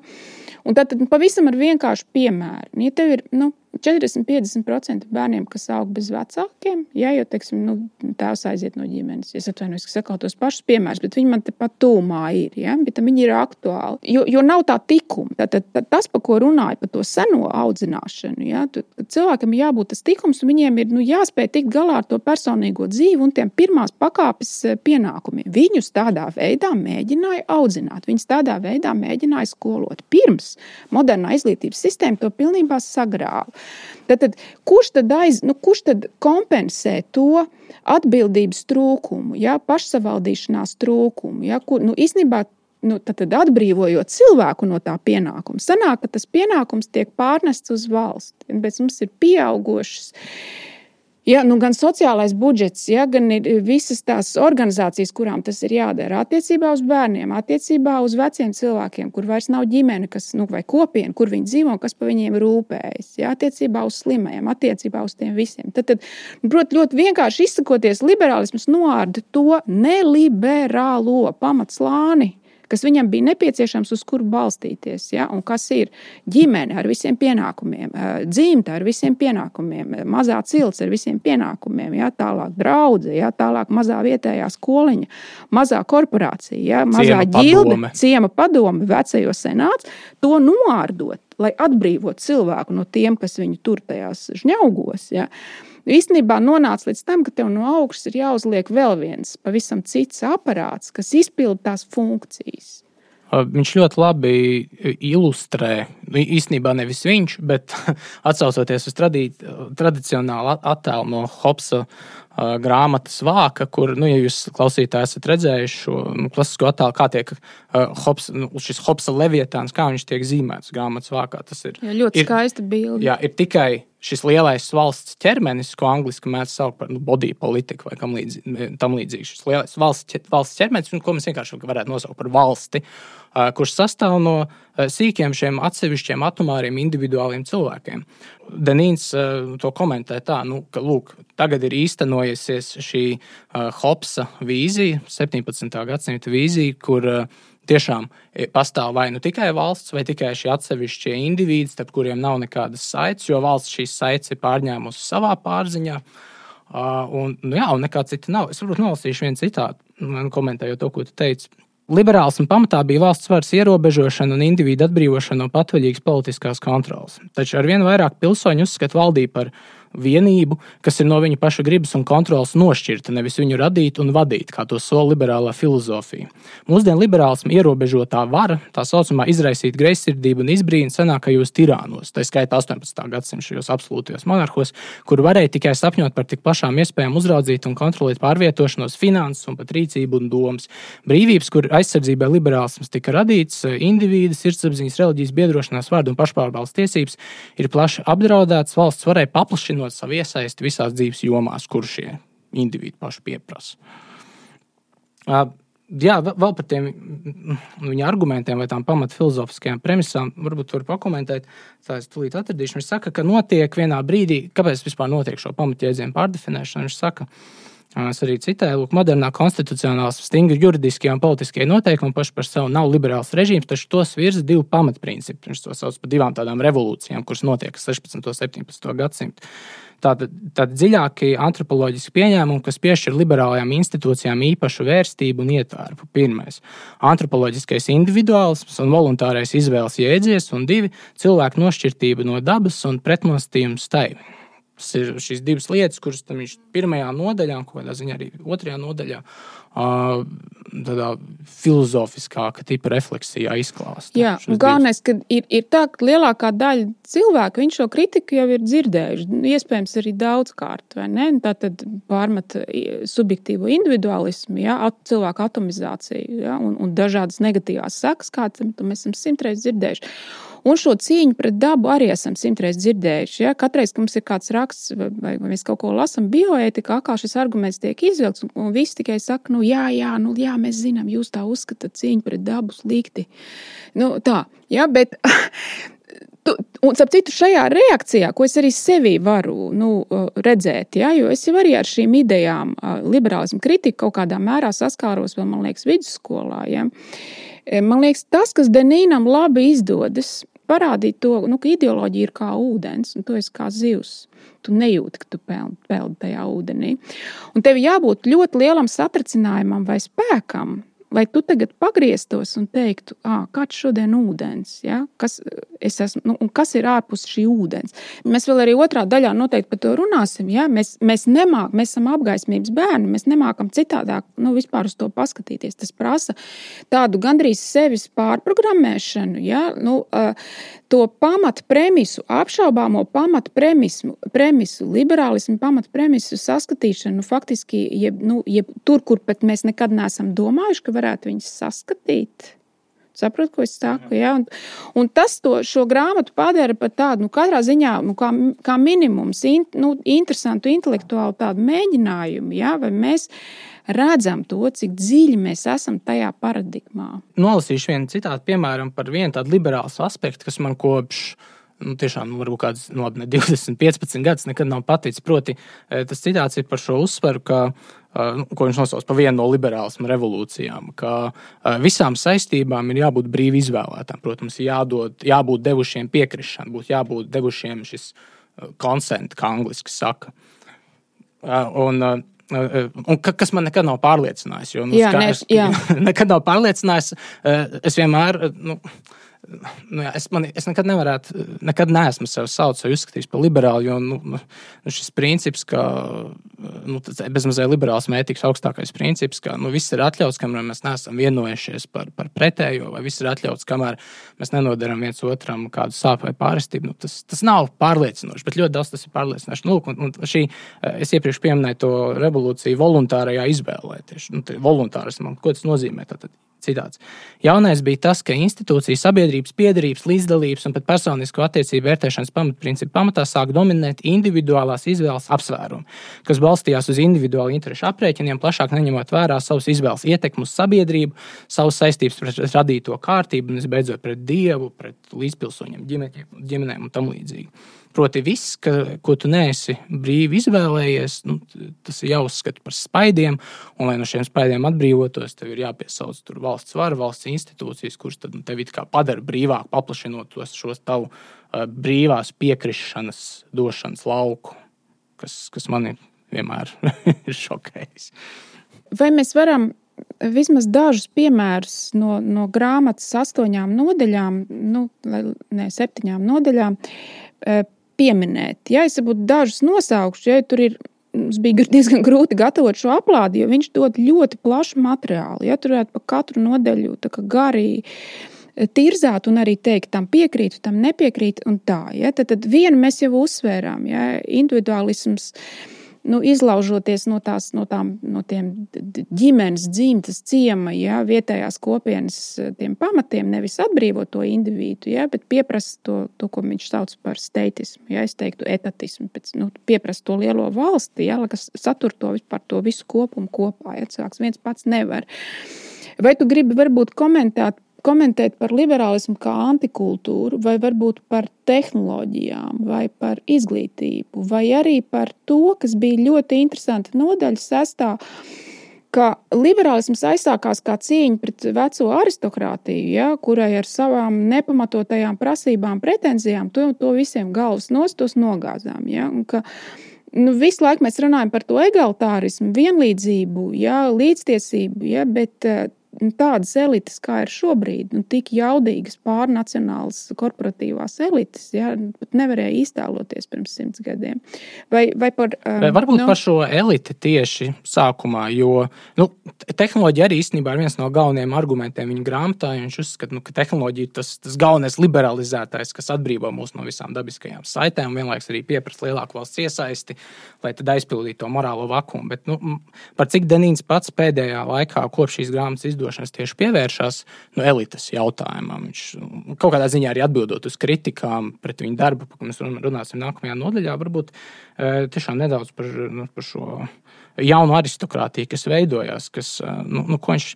Un tad, tad pavisam ar vienkāršu piemēru. Ja tev ir nu, 40-50% bērniem, kas aug bez vecākiem, ja, jo teiksim, nu, tēvs aiziet no ģimenes. Es atvainojos, ka saku tos pašus piemērus, bet viņi man tepat tūmā ir. Ja, bet viņi ir aktuāli. Jo, jo nav tā tikuma. Tad, tad, tad tas, par ko runāju, par to seno audzināšanu, ja, tad cilvēkam ir jābūt tas tikums, un viņiem ir nu, jāspēj tikt galā ar to personīgo dzīvi un tiem pirmās pakāpes eh, pienākumiem. Viņus tādā veidā mēģināja audzināt, viņus tādā veidā mēģināja skolot. Pirms modernā izglītības sistēma to pilnībā sagrāva. Tad, tad, kurš, tad aiz, nu, kurš tad kompensē to atbildības trūkumu, ja, pašsavaldīšanās trūkumu? Ja, kur, nu, īstenībā, nu, tad, tad atbrīvojot cilvēku no tā pienākuma, sanāk, ka tas pienākums tiek pārnests uz valsti. Bet mums ir pieaugušas Ja, nu, gan sociālais budžets, ja, gan visas tās organizācijas, kurām tas ir jādara attiecībā uz bērniem, attiecībā uz veciem cilvēkiem, kur vairs nav ģimene kas, nu, vai kopiena, kur viņi dzīvo un kas par viņiem rūpējas. Ja, attiecībā uz slimajiem, attiecībā uz tiem visiem. Tad, tad protams, ļoti vienkārši izsakoties, liberālisms noārda to neliberālo pamatslāni kas viņam bija nepieciešams, uz kuru balstīties. Ja? Un kas ir ģimene ar visiem pienākumiem, dzimta ar visiem pienākumiem, mazā cilts ar visiem pienākumiem, ja? tālāk draudzene, ja? tālāk mazā vietējā skoliņa, mazā korporācija, ja? mazā ģilde, ciema padome, vecajos senāts, to noārdot, lai atbrīvotu cilvēku no tiem, kas viņu tur tajās žņaugos. Ja? Īstenībā nonāca līdz tam, ka tev no augšas ir jāuzliek vēl viens pavisam cits aparāts, kas izpilda tās funkcijas.
Viņš ļoti labi ilustrē, nu, īstenībā nevis viņš, bet atsaucoties uz tradī, tradicionālu attēlu no Hopsa uh, grāmatas vāka, kur, nu, ja jūs klausītāji esat redzējuši šo nu, klasisko attēlu, kā tiek uh, Hops, nu, šis Hopsa levietāns, kā viņš tiek zīmēts grāmatas vākā. Tas ir
jā, ļoti ir, skaista bilde.
Jā, ir tikai šis lielais valsts ķermenis, ko angļuiski mēs saucam par nu, body politiku vai līdzi, tam līdzīgi. Šis lielais valsts, valsts ķermenis, ko mēs vienkārši varētu nosaukt par valsti, kurš sastāv no sīkiem šiem atsevišķiem atomāriem, individuāliem cilvēkiem. Denīns to komentē tā, nu, ka lūk, tagad ir īstenojusies šī Hopsa vīzija, 17. gadsimta vīzija, kur tiešām e, pastāv vai nu tikai valsts, vai tikai šie atsevišķie indivīdi, starp kuriem nav nekādas saites, jo valsts šīs saites ir pārņēmusi savā pārziņā. Uh, un, nu, jā, un nekā cita nav. Es varbūt nolasīšu vienu citātu, komentējot to, ko tu teici. Liberāls un pamatā bija valsts varas ierobežošana un individu atbrīvošana no patvaļīgas politiskās kontrolas. Taču ar vien vairāk pilsoņu uzskata valdību par vienību, kas ir no viņa paša gribas un kontrolas nošķirta, nevis viņu radīt un vadīt, kā to sola liberālā filozofija. Mūsdienu liberālismu ierobežotā vara, tā saucamā izraisīt greizsirdību un izbrīnu senākajos tirānos, tā skaitā 18. gadsimta absolūtajos monarhos, kur varēja tikai sapņot par tik plašām iespējām uzraudzīt un kontrolēt pārvietošanos, finanses un pat rīcību un domas. Brīvības, kur aizsardzībai liberālisms tika radīts, individu, sirdsapziņas, reliģijas biedrošanās vārdu un pašpārvaldes tiesības ir plaši apdraudētas, valsts varēja paplašināt īstenot savu iesaisti visās dzīves jomās, kur šie individi paši pieprasa. Jā, vēl par tiem viņa argumentiem vai tām pamatfilozofiskajām premisām, varbūt var pakomentēt. Tā es tūlīt atradīšu. Viņš saka, ka notiek vienā brīdī, kāpēc vispār notiek šo pamatjēdzienu pārdefinēšana. Viņš saka, Es arī citēju, ka modernā konstitucionālās, stingri juridiskie un politiskie noteikumi paši par sevi nav liberāls režīms, taču tos virza divi pamatprincipi. Viņš to sauc par divām tādām revolūcijām, kuras notiek 16. un 17. gadsimtā. Tātad, tātad dziļākie antropoloģiski pieņēmumi, kas piešķir liberālajām institūcijām īpašu vērstību un ietvēru. Pirmais - antropoloģiskais individuālisms un voluntārais izvēles jēdziens, un divi - cilvēku nošķirtība no dabas un pretnostījums tai. Tas ir šīs divas lietas, kuras viņš pirmajā nodaļā, un kādā ziņā arī otrajā nodaļā, tādā filozofiskāka tipa refleksijā izklāsta.
Jā, galvenais, ka ir, ir tā, ka lielākā daļa cilvēku šo kritiku jau ir dzirdējuši. Iespējams, arī daudzkārt, vai ne? Tā tad pārmet subjektīvo individualismu, ja, cilvēku atomizāciju ja, un, un dažādas negatīvās sekas, kādas mēs esam simtreiz dzirdējuši. Un šo cīņu pret dabu arī esam simtreiz dzirdējuši. Ja? Katreiz, kad mums ir kāds raksts vai, vai mēs kaut ko lasām bioētikā, kā šis arguments tiek izvilkts, un, un viss tikai saka, nu jā, jā, nu, jā, mēs zinām, jūs tā uzskatāt cīņu pret dabu slikti. Nu, tā, ja, bet Un, ap citu, šajā reakcijā, ko es arī sevī varu nu, redzēt, ja, jo es jau arī ar šīm idejām, liberālismu kritiku kaut kādā mērā saskāros vēl, man liekas, vidusskolā. Ja. Man liekas, tas, kas Denīnam labi izdodas, parādīt to, nu, ka ideoloģija ir kā ūdens, un tu esi kā zivs. Tu nejūti, ka tu peldi, peldi tajā ūdenī. Un tev jābūt ļoti lielam satricinājumam vai spēkam, vai tu tagad pagrieztos un teiktu, kāds šodien ūdens, ja? kas, esmu, nu, kas ir ārpus šī ūdens? Mēs vēl arī otrā daļā noteikti par to runāsim. Ja? Mēs, mēs nemākam, mēs esam apgaismības bērni, mēs nemākam citādāk nu, vispār uz to paskatīties. Tas prasa tādu gandrīz sevis pārprogrammēšanu. Ja? Nu, to pamatu premisu, apšaubāmo pamatu premisu, liberālismu pamatu premisu saskatīšanu, nu, faktiski, jeb, nu, jeb tur, kur pat mēs nekad neesam domājuši, ka varētu viņus saskatīt. Saprotu, ko es saku. Ja? Un, un tas to, šo grāmatu padara par tādu, nu, katrā ziņā, nu, kā, kā minimums, in, nu, interesantu intelektuālu tādu mēģinājumu. Ja? Vai mēs redzam to, cik dziļi mēs esam tajā paradigmā?
Nolasīšu vienu citātu, piemēram, par vienu tādu liberālu aspektu, kas man kopš nu, tiešām nu, varbūt kāds no 20, 15 gadus nekad nav paticis. Proti, eh, tas citāts ir par šo uzsveru, ka, eh, nu, ko viņš nosauc par vienu no liberālismu revolūcijām, ka eh, visām saistībām ir jābūt brīvi izvēlētām. Protams, jādod, jābūt devušiem piekrišanu, būtu jābūt devušiem šis konsent, kā angliski saka. Un, Un kas man nekad nav pārliecinājis. Jo, nu, jā,
skaidrs, ne, jā.
nekad nav pārliecinājis. Es vienmēr. Nu, nu, jā, es, man, es nekad nevarētu, nekad neesmu sevi saucis vai uzskatījis par liberālu. Jo nu, nu, šis princips, ka nu, bezmazliet liberāls mētīgs augstākais princips, ka nu, viss ir atļauts, kamēr mēs neesam vienojušies par, par pretējo, vai viss ir atļauts, kamēr mēs nenodaram viens otram kādu sāpju vai pārestību. Nu, tas, tas nav pārliecinoši, bet ļoti daudz tas ir pārliecinoši. Nu, un, un šī, es iepriekš pieminēju to revolūciju voluntārajā izvēlē. Tieši, nu, voluntārismam, ko tas nozīmē? Tātad, Citāts. Jaunais bija tas, ka institūcija, sabiedrības piedarības, līdzdalības un pat personisko attiecību vērtēšanas pamatprincipu pamatā sāk dominēt individuālās izvēles apsvērumi, kas balstījās uz individuālu interesu aprēķiniem, plašāk neņemot vērā savas izvēles ietekmi uz sabiedrību, savas saistības pret radīto kārtību un, visbeidzot, pret dievu, pret līdzpilsoņiem, ģimenēm un tam līdzīgi. Proti, viss, ka, ko tu neesi brīvi izvēlējies, nu, tas ir jāuzskata par spaidiem. Un, lai no šiem spaidiem atbrīvotos, tev ir jāpiesauc valsts vara, valsts institūcijas, kuras tad, nu, tevi padara brīvāk, paplašinot tos, šos tavu uh, brīvās piekrišanas došanas lauku, kas, kas man vienmēr ir šokējis.
Vai mēs varam vismaz dažus piemērus no, no grāmatas astoņām nodaļām, nu, ne septiņām nodaļām, pieminēt. Ja es būtu dažus nosaukšu, ja tur ir. Mums bija diezgan grūti gatavot šo aplādi, jo viņš dod ļoti plašu materiālu. Ja tur varētu pa katru nodaļu garīgi eh, tirzāt un arī teikt, tam piekrītu, tam nepiekrītu. Tā, ja? tad, tad vienu mēs jau uzsvērām. Ja? Individualisms uh, nu, izlaužoties no, tās, no, tām, no tiem ģimenes, dzimtas, ciema, ja, vietējās kopienas eh, pamatiem, nevis atbrīvot to individu, ja, bet pieprasa to, to, ko viņš sauc par steitismu, ja, es teiktu, etatismu, pēc, nu, pieprasa to lielo valsti, ja, kas satur to, to visu kopumu kopā. Ja, cilvēks viens pats nevar. Vai tu gribi varbūt komentēt komentēt par liberālismu kā antikultūru, vai varbūt par tehnoloģijām, vai par izglītību, vai arī par to, kas bija ļoti interesanti nodaļa sestā, ka liberālisms aizsākās kā cīņa pret veco aristokrātiju, ja, kurai ar savām nepamatotajām prasībām, pretenzijām, to, to visiem galvas nostos nogāzām. Ja, nu, visu laiku mēs runājam par to egalitārismu, vienlīdzību, ja, līdztiesību, ja, bet Nu, tādas elites, kā ir šobrīd, nu, tik jaudīgas, pārnacionālas korporatīvās elites, ja, pat nevarēja iztēloties pirms simts gadiem. Vai, vai par, um, vai
varbūt nu, par šo eliti tieši sākumā, jo nu, tehnoloģija arī īstenībā ir viens no galvenajiem argumentiem viņa grāmatā. Viņš uzskata, nu, ka tehnoloģija ir tas, tas galvenais liberalizētājs, kas atbrīvo mūs no visām dabiskajām saitēm, un vienlaikus arī pieprasa lielāku valsts iesaisti, lai aizpildītu to morālo vakumu. Bet, nu, par cik Denīns pats pēdējā laikā, kopš šīs grāmatas izdošanas, izmantošanas tieši pievēršas nu, elites jautājumam. Viņš nu, kaut kādā ziņā arī atbildot uz kritikām pret viņu darbu, par ko mēs runāsim nākamajā nodaļā, varbūt e, tiešām nedaudz par, nu, par šo jaunu aristokrātiju, kas veidojās. Kas, e, nu, nu, viņš,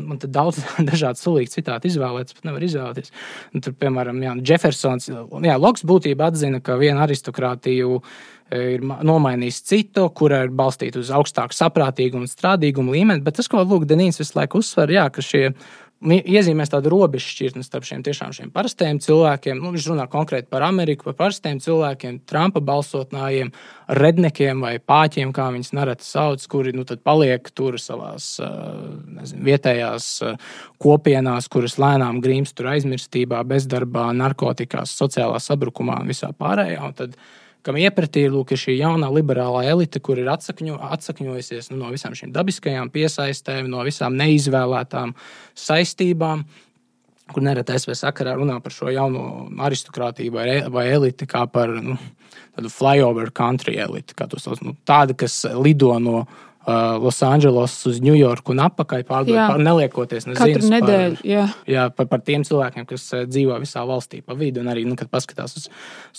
man te daudz dažādu sulīgu citātu izvēlēties, pat nevar izvēlēties. Nu, tur, piemēram, jā, Jeffersons, jā, Loks būtībā atzina, ka viena aristokrātija ir nomainījis citu, kura ir balstīta uz augstāku saprātīgumu un strādīgumu līmeni. Bet tas, ko Lūk, Denīs visu laiku uzsver, jā, ka šie iezīmēs tādu robežu šķirtni starp šiem tiešām šiem parastajiem cilvēkiem. Nu, viņš runā konkrēti par Ameriku, par parastajiem cilvēkiem, Trumpa balsotājiem, rednekiem vai pāķiem, kā viņas nereti sauc, kuri nu, paliek tur savās nezinu, vietējās kopienās, kuras lēnām grimst tur aizmirstībā, bezdarbā, narkotikās, sociālā sabrukumā un visā pārējā. Un tad, kam iepratī lūk, šī jaunā liberālā elite, kur ir atsakņo, atsakņojusies nu, no visām šīm dabiskajām piesaistēm, no visām neizvēlētām saistībām. Kur nereti SV sakarā runā par šo jauno aristokrātiju vai, vai eliti kā par nu, tādu flyover country eliti, kā to sauc. Nu, tāda, kas lido no uh, Losandželosas uz Ņujorku un atpakaļ, pārdot, neliekoties
nezinu, nedēļu,
par, jā. Jā, par, par tiem cilvēkiem, kas uh, dzīvo visā valstī pa vidu. Un arī, nu, kad paskatās uz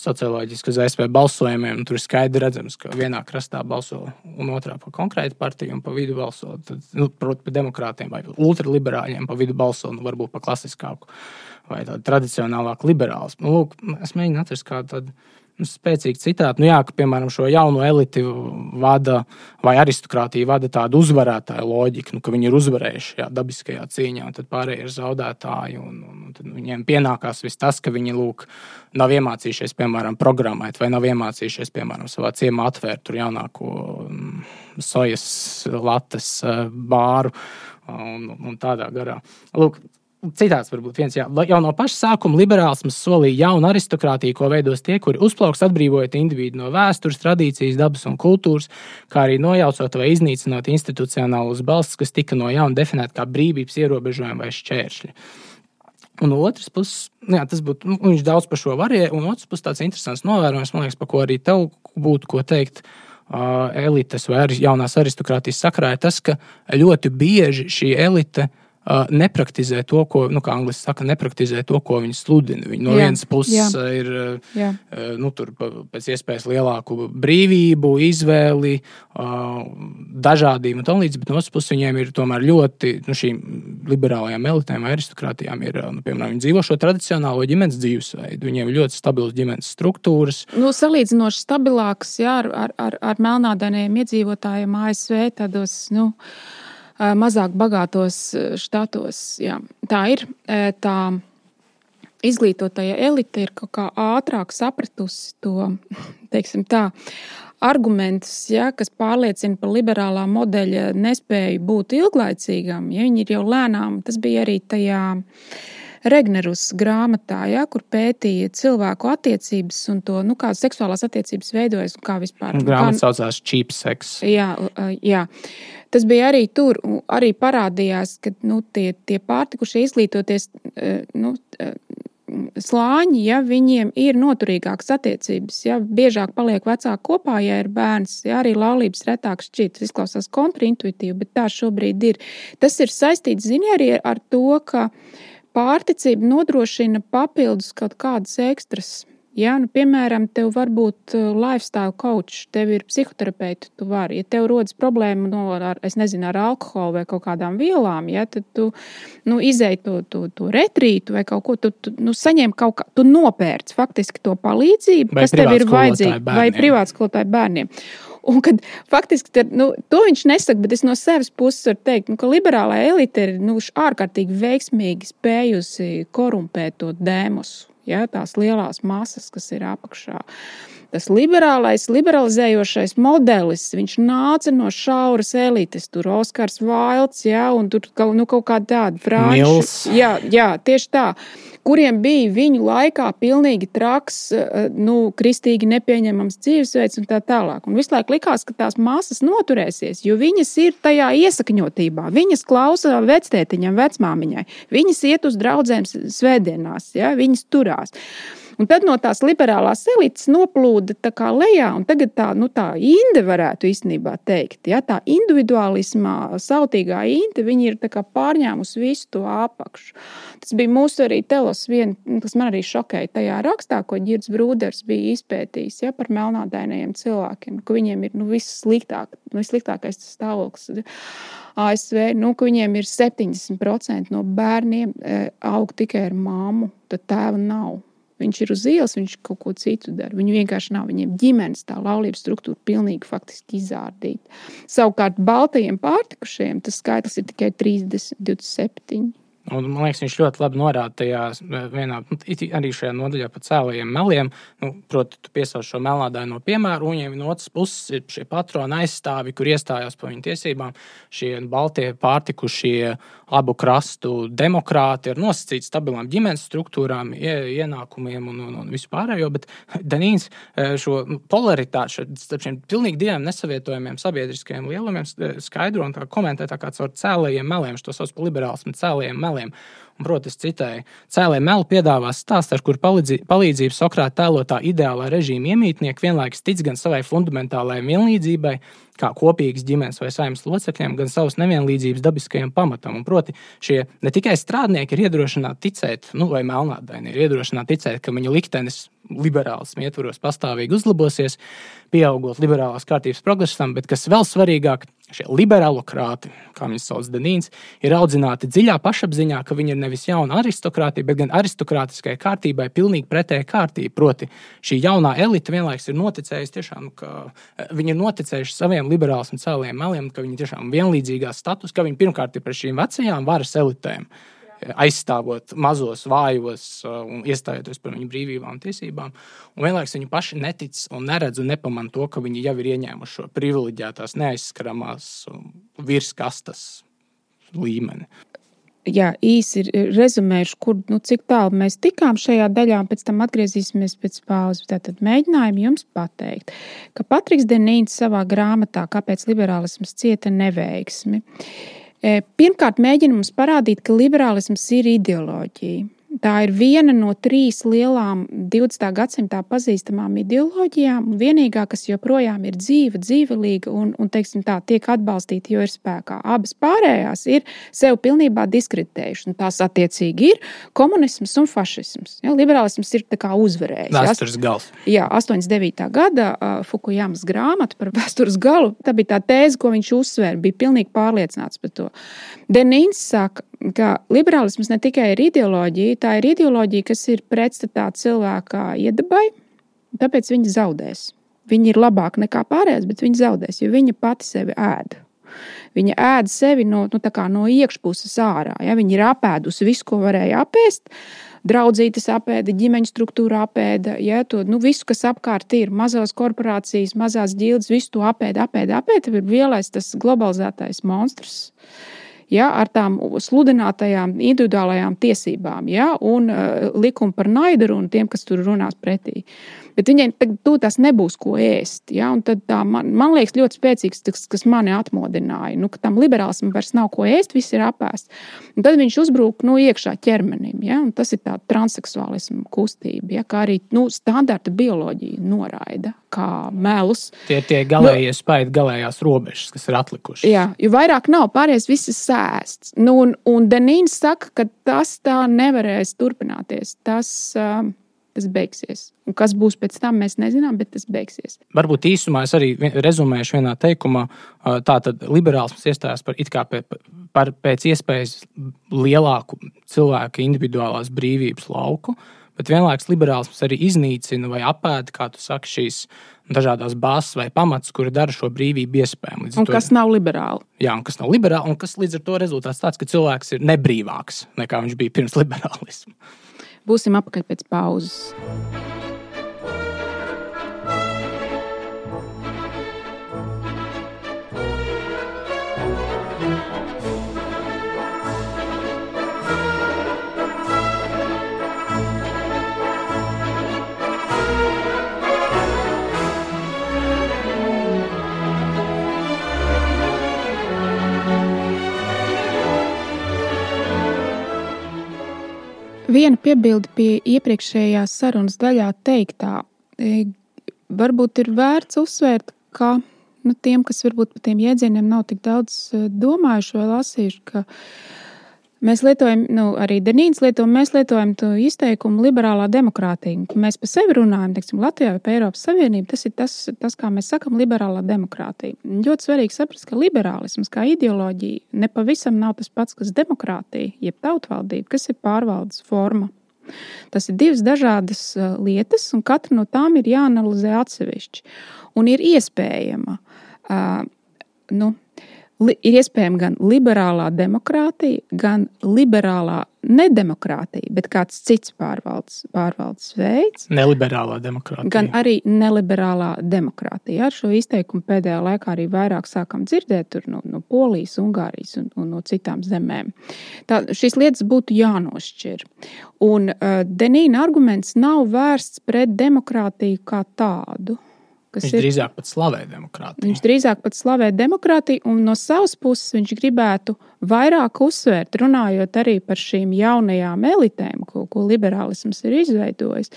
socioloģisku, uz ASV balsojumiem, tur ir skaidri redzams, ka vienā krastā balso un otrā par konkrētu partiju un pa vidu balso. Tad, nu, proti, par demokrātiem vai ultraliberāļiem pa vidu balso, nu, varbūt pa klasiskāku vai tādu tradicionālāku liberālu. Nu, lūk, es mēģinu atrast kādu tādu Nu, spēcīgi citāti. Nu, jā, ka, piemēram, šo jauno eliti vada vai aristokrātija vada tādu uzvarētāju loģiku, nu, ka viņi ir uzvarējuši šajā dabiskajā cīņā, un tad pārējie ir zaudētāji. Un, un, un viņiem pienākās viss tas, ka viņi lūk, nav iemācījušies, piemēram, programmēt, vai nav iemācījušies, piemēram, savā ciemā atvērt tur jaunāko mm, sojas lattes eh, bāru un, un tādā garā. Lūk, Citāts varbūt viens, jā, jau no paša sākuma liberālisms solīja jaunu aristokrātiju, ko veidos tie, kuri uzplauks atbrīvojot individu no vēstures, tradīcijas, dabas un kultūras, kā arī nojaucot vai iznīcinot institucionālus balstus, kas tika no jauna definēti kā brīvības ierobežojumi vai šķēršļi. Un otrs puses, jā, tas būtu, nu, viņš daudz par šo varēja, un otrs puses tāds interesants novērojums, man liekas, par ko arī tev būtu ko teikt. Uh, elites vai jaunās aristokrātijas sakrā ir tas, ka ļoti bieži šī elite uh, nepraktizē to, ko, nu, kā angļuiski saka, nepraktizē to, ko viņi sludina. Viņi no jā, vienas puses jā. ir jā. Nu, pēc iespējas lielāku brīvību, izvēli, dažādību un tā līdzīgi, bet no otras puses viņiem ir tomēr ļoti, nu, šīm liberālajām elitēm aristokrātijām ir, nu, piemēram, viņi dzīvo šo tradicionālo ģimenes dzīvesveidu. Viņiem ir ļoti stabilas ģimenes struktūras.
Nu, salīdzinoši stabilāks, jā, ar, ar, ar melnādainiem iedzīvotājiem ASV tādos, nu, mazāk bagātos štatos. Jā. Tā ir tā izglītotāja elite, ir kaut kā ātrāk sapratusi to tā, argumentus, ja, kas pārliecina par liberālā modeļa nespēju būt ilglaicīgam. Ja, viņi ir jau lēnām, tas bija arī tajā. Regnerus grāmatā, ja, kur pētīja cilvēku attiecības un to, nu, kādas seksuālās attiecības veidojas un kā vispār.
Grāmatā saucās Cheap Sex.
Jā, jā. Tas bija arī tur, arī parādījās, ka nu, tie, tie pārtikušie izglītoties nu, slāņi, ja viņiem ir noturīgākas attiecības, ja biežāk paliek vecāki kopā, ja ir bērns, ja arī laulības retāk šķiet, tas izklausās kontraintuitīvi, bet tā šobrīd ir. Tas ir saistīts, zini, arī ar to, ka pārticība nodrošina papildus kaut kādas ekstras Ja, nu, piemēram, tev var būt uh, lifestyle coach, tev ir psihoterapeits, tu vari. Ja tev rodas problēma no, ar, nezinu, ar alkoholu vai kaut kādām vielām, ja, tad tu nu, izēji to, to, to retrītu vai kaut ko, tu, tu nu, saņem kaut kā, tu nopērc faktiski to palīdzību, vai kas tev ir vajadzīga, vai privātskolotāju bērniem. Un kad faktiski tad, nu, to viņš nesaka, bet es no savas puses varu teikt, nu, ka liberālā elite ir nu, ārkārtīgi veiksmīgi spējusi korumpēt to dēmosu ja, tās lielās masas, kas ir apakšā. Tas liberālais, liberalizējošais modelis, viņš nāca no šauras elites, tur Oskars Vailts, ja, un tur nu, kaut kāda tāda frāze. Jā, jā, tieši tā kuriem bija viņu laikā pilnīgi traks, eh, nu, kristīgi nepieņemams dzīvesveids un tā tālāk. Un visu laiku likās, ka tās masas noturēsies, jo viņas ir tajā iesakņotībā. Viņas klausa vectētiņam, vecmāmiņai. Viņas iet uz draugiem svētdienās, ja? viņas turās. Un tad no tās liberālās elites noplūda tā kā lejā, un tagad tā, nu, tā inde varētu īstenībā teikt, ja tā individualismā sautīgā inde, viņi ir pārņēmusi visu to apakšu. Tas bija mūsu arī telos, vien, kas man arī šokēja tajā rakstā, ko Girds Brūders bija izpētījis ja, par melnādainajiem cilvēkiem, ka viņiem ir nu, viss sliktāk, vissliktākais stāvoklis. ASV, nu, ka viņiem ir 70% no bērniem e, aug tikai ar māmu, tad tēva nav. Viņš ir uz ielas, viņš kaut ko citu dara. Viņu vienkārši nav. Viņiem ģimenes tā laulības struktūra pilnīgi faktiski izārdīta. Savukārt, baltajiem pārtikušajiem tas skaitlis ir tikai 30, 27.
Un, man liekas, viņš ļoti labi norāda tajā vienā, nu, arī šajā nodaļā par cēlajiem meliem. Nu, proti, tu piesauc šo melnādaino piemēru, un viņiem no otras puses ir šie patroni aizstāvi, kur iestājās par viņu tiesībām. Šie baltie pārtikušie abu krastu demokrāti ar nosacītu stabilām ģimenes struktūrām, ienākumiem un, un, un vispārējo. Bet Danīns šo nu, polaritāti starp šiem pilnīgi diviem nesavietojamiem sabiedriskajiem lielumiem skaidro un komentē tā kā caur cēlajiem meliem. To sauc par liberālismu cēlajiem meliem es citēju, cēlē melu piedāvās stāstu, ar kuru palīdzību Sokrāta tēlotā ideālā režīma iemītnieki vienlaikus tic gan savai fundamentālajai vienlīdzībai, kā kopīgas ģimenes vai saimnes locekļiem, gan savas nevienlīdzības dabiskajam pamatam. Un, proti, šie ne tikai strādnieki ir iedrošināti ticēt, nu, vai melnādaini ir iedrošināti ticēt, ka viņa liktenis liberālismu ietvaros pastāvīgi uzlabosies, pieaugot liberālās kārtības progresam, bet kas vēl svarīgāk, šie liberālokrāti, kā viņus sauc Danīns, ir audzināti dziļā pašapziņā, ka viņi ir nevis jauna aristokrātija, bet gan aristokrātiskai kārtībai pilnīgi pretēja kārtība. Proti, šī jaunā elite vienlaikus ir noticējusi tiešām, ka eh, viņi ir noticējuši saviem liberālismu cēliem meliem, ka viņi tiešām vienlīdzīgā status, ka viņi pirmkārt ir pret šīm vecajām varas elitēm aizstāvot mazos, vājos uh, un iestājoties par viņu brīvībām un tiesībām. Un vienlaikus viņi paši netic un neredz un nepamana to, ka viņi jau ir ieņēmuši šo privileģētās, neaizskaramās um, virskastes līmeni.
Jā, īsi ir rezumējuši, kur, nu, cik tālu mēs tikām šajā daļā, un pēc tam atgriezīsimies pēc pauzes. Tātad mēģinājumu jums pateikt, ka Patriks Denīns savā grāmatā Kāpēc liberālisms cieta neveiksmi Pirmkārt, mēģina mums parādīt, ka liberālisms ir ideoloģija. Tā ir viena no trīs lielām 20. gadsimtā pazīstamām ideoloģijām, un vienīgā, kas joprojām ir dzīva, dzīvelīga un, un tā, tiek atbalstīta, jo ir spēkā. Abas pārējās ir sev pilnībā diskreditējušas. Tās attiecīgi ir komunisms un fašisms. Ja, liberālisms ir uzvarējis.
Vēstures gals.
Jā, 89. gada uh, Fukujamas grāmata par vēstures galu. Tā bija tā tēze, ko viņš uzsvēra. Bija pilnīgi pārliecināts par to. Denīns saka, ka liberālisms ne tikai ir ideoloģija, tā ir ideoloģija, kas ir pretstatā cilvēka iedabai, tāpēc viņi zaudēs. Viņi ir labāki nekā pārējās, bet viņi zaudēs, jo viņa pati sevi ēd. Viņa ēd sevi no, nu, no iekšpuses ārā. Ja? Viņa ir apēdusi visu, ko varēja apēst. Draudzītes apēda, ģimeņa struktūra apēda, ja, to, nu, visu, kas apkārt ir, mazās korporācijas, mazās ģildes, visu to apēda, apēda, apēda. Ir lielais tas globalizētais monstrs. Uh, ja, ar tām sludinātajām individuālajām tiesībām ja, un uh, likumu par naidu un tiem, kas tur runās pretī. Bet viņiem tas nebūs ko ēst. Ja? Tad tā, man, man liekas, ļoti spēcīgs tas, kas mani atmodināja. Nu, ka tam liberālismam vairs nav ko ēst, viss ir apēsts. Un tad viņš uzbrūk nu, iekšā ķermenim. Ja? Un tas ir tāds transseksuālisms kustība, ja? kā arī nu, standarta bioloģija noraida kā melus.
Tie ir tie galējie nu, spaidi, galējās robežas, kas ir atlikušas.
Jā, jo vairāk nav pārējais, viss ir sēsts. Nu, un, un Denīns saka, ka tas tā nevarēs turpināties. Tas, uh, tas beigsies. Un kas būs pēc tam, mēs nezinām, bet tas beigsies.
Varbūt īsumā es arī rezumēšu vienā teikumā. Tātad liberālisms iestājās par, pie, par pēc iespējas lielāku cilvēku individuālās brīvības lauku. Bet vienlaikus liberālisms arī iznīcina vai apēda, kā tu saki, šīs dažādas bāzes vai pamats, kuri dara šo brīvību iespējamu.
Un kas nav liberāli?
Jā, un kas nav liberāli, un kas līdz ar to rezultāts tāds, ka cilvēks ir nebrīvāks nekā viņš bija pirms liberālisma.
Būsim apakaļ pēc pauzes. Viena piebilde pie iepriekšējās sarunas daļā teiktā. E, varbūt ir vērts uzsvērt, ka nu, tiem, kas varbūt par tiem jēdzieniem nav tik daudz e, domājuši vai lasījuši, ka mēs lietojam, nu, arī Denīns lieto, mēs lietojam to izteikumu liberālā demokrātija. Mēs par sevi runājam, teiksim, Latvijā vai Eiropas Savienībā. Tas ir tas, tas, kā mēs sakam, liberālā demokrātija. Ļoti svarīgi saprast, ka liberālisms kā ideoloģija nepavisam nav tas pats, kas demokrātija, jeb tautvaldība, kas ir pārvaldes forma. Tas ir divas dažādas lietas, un katra no tām ir jāanalizē atsevišķi. Un ir iespējama uh, nu, li, ir iespējama gan liberālā demokrātija, gan liberālā nedemokrātija, bet kāds cits pārvaldes, pārvaldes veids.
Neliberālā demokrātija.
Gan arī neliberālā demokrātija. Ar šo izteikumu pēdējā laikā arī vairāk sākam dzirdēt no, no Polijas, Ungārijas un, un no citām zemēm. Tā, šīs lietas būtu jānošķir. Un uh, Denīna arguments nav vērsts pret demokrātiju kā tādu.
Viņš ir, drīzāk pat slavē demokrātiju.
Viņš drīzāk pat slavē demokrātiju, un no savas puses viņš gribētu vairāk uzsvērt, runājot arī par šīm jaunajām elitēm, ko, ko liberālisms ir izveidojis.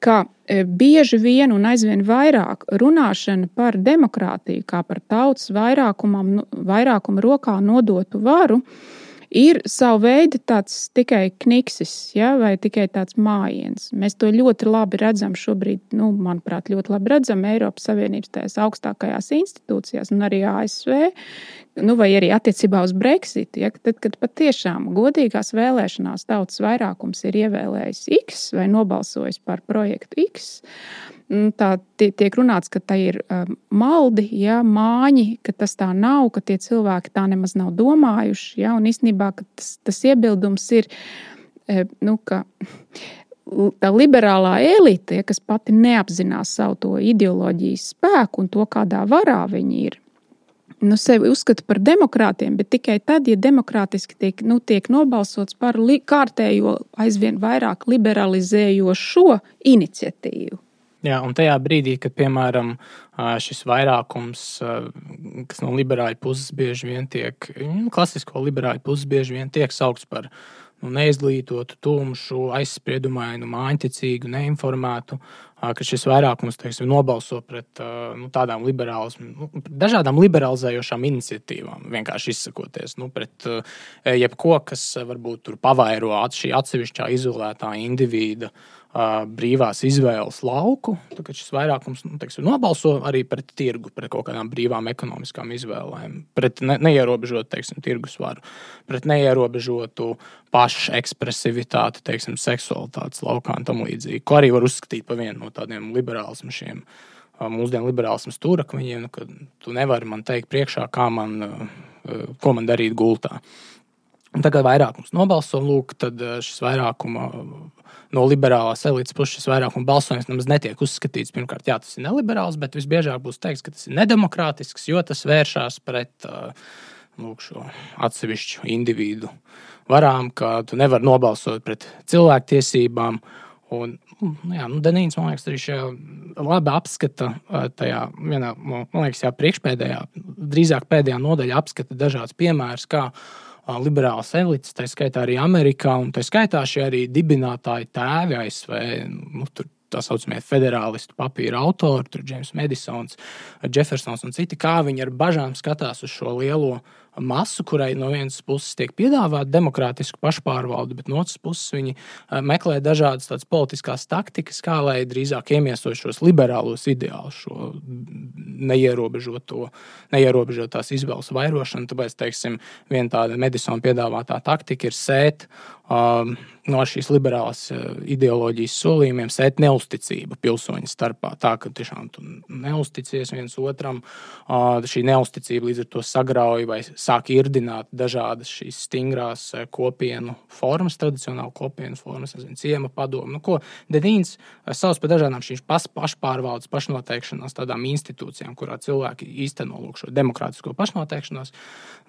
Kā e, bieži vien un aizvien vairāk runāšana par demokrātiju, kā par tautas vairākumam, nu, vairākuma rokā nodotu varu, uh, ir savu veidu tāds tikai kniksis, ja, vai tikai tāds mājiens. Mēs to ļoti labi redzam šobrīd, nu, manuprāt, ļoti labi redzam Eiropas Savienības tajās augstākajās institūcijās un arī ASV. Nu, vai arī attiecībā uz Brexit, ja, tad, kad patiešām godīgās vēlēšanās tautas vairākums ir ievēlējis X vai nobalsojis par projektu X, tā tiek runāts, ka tā ir um, maldi, ja, māņi, ka tas tā nav, ka tie cilvēki tā nemaz nav domājuši. Ja, un īstenībā tas, tas iebildums ir, e, nu, ka tā liberālā elite, ja, kas pati neapzinās savu ideoloģijas spēku un to, kādā varā viņi ir. Nu, sevi uzskata par demokrātiem, bet tikai tad, ja demokrātiski tiek, nu, tiek nobalsots par kārtējo, aizvien vairāk liberalizējošo iniciatīvu.
Jā, un tajā brīdī, kad piemēram šis vairākums, kas no liberāļu puses bieži vien tiek, nu, klasisko liberāļu puses bieži vien tiek saukts par nu, neizglītotu, tumšu, aizspriedumainu, māņķicīgu, neinformētu, ka šis vairākums teiksim, nobalso pret nu, tādām nu, dažādām liberalizējošām iniciatīvām, vienkārši izsakoties nu, pret jebko, kas varbūt pavairo šī atsevišķā izolētā indivīda brīvās izvēles lauku. Tad šis vairākums nu, teiksim, nobalso arī pret tirgu, pret kaut kādām brīvām ekonomiskām izvēlēm, pret ne, neierobežotu teiksim, tirgus varu, pret neierobežotu pašu ekspresivitāti, teiksim, seksualitātes laukā un tam līdzīgi. Ko arī var uzskatīt par vienu no tādiem liberālismu šiem. Mūsdienu liberālismu stūrakmeņiem, nu, ka tu nevari man teikt priekšā, kā man, ko man darīt gultā. Un tagad vairākums nobalso, lūk, tad šis vairākuma no liberālās elites puses šis vairākuma balsojums nemaz netiek uzskatīts. Pirmkārt, jā, tas ir neliberāls, bet visbiežāk būs teikts, ka tas ir nedemokrātisks, jo tas vēršas pret uh, lūk, šo atsevišķu individu varām, ka tu nevari nobalsot pret cilvēktiesībām. Un, nu, jā, nu, Denīns, man liekas, arī šajā labi apskata, tajā vienā, man liekas, jā, priekšpēdējā, drīzāk pēdējā nodaļā apskata dažādas piemērus, kā liberālas elites, tā skaitā arī Amerikā, un tā skaitā šie arī dibinātāji tēvi ASV. Nu, tur tā saucamie federālistu papīra autori, Džeims Madisons, Jeffersons un citi, kā viņi ar bažām skatās uz šo lielo masu, kurai no vienas puses tiek piedāvāta demokrātiska pašpārvalde, bet no otras puses viņi meklē dažādas tādas politiskās taktikas, kā lai drīzāk iemieso šos liberālos ideālus, šo neierobežoto, neierobežotās izvēles vairošanu. Tāpēc, teiksim, viena tāda medicīna piedāvātā taktika ir sēt no šīs liberālās uh, ideoloģijas solījumiem sēt neusticību pilsoņu starpā. Tā ka tiešām tu neusticies viens otram, uh, šī neusticība līdz ar to sagrauj vai sāk irdināt dažādas šīs stingrās uh, kopienu formas, tradicionālu kopienu formas, nezinu, ciema padomu. Nu, ko Denīns sauc par dažādām šīm pašpārvaldes, pašnoteikšanās tādām institūcijām, kurā cilvēki īsteno šo demokrātisko pašnoteikšanos.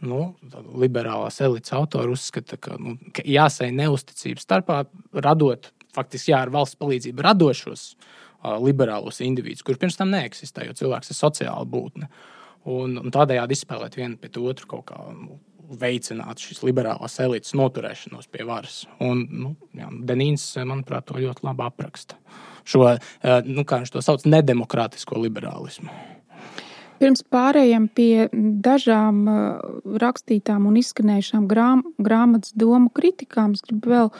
Nu, liberālās elites autori uzskata, ka, nu, ka jāsai neusticības starpā, radot faktiski jā, ar valsts palīdzību radošos uh, liberālos individus, kuriem pirms tam neeksistē, jo cilvēks ir sociāla būtne. Un, un tādējādi izspēlēt vienu pret otru kaut kā nu, veicināt šīs liberālās elites noturēšanos pie varas. Un, nu, jā, Denīns, manuprāt, to ļoti labi apraksta. Šo, nu, kā viņš to sauc, nedemokrātisko liberālismu.
Pirms pārējiem pie dažām rakstītām un izskanējušām grām, grāmatas domu kritikām, es gribu vēl.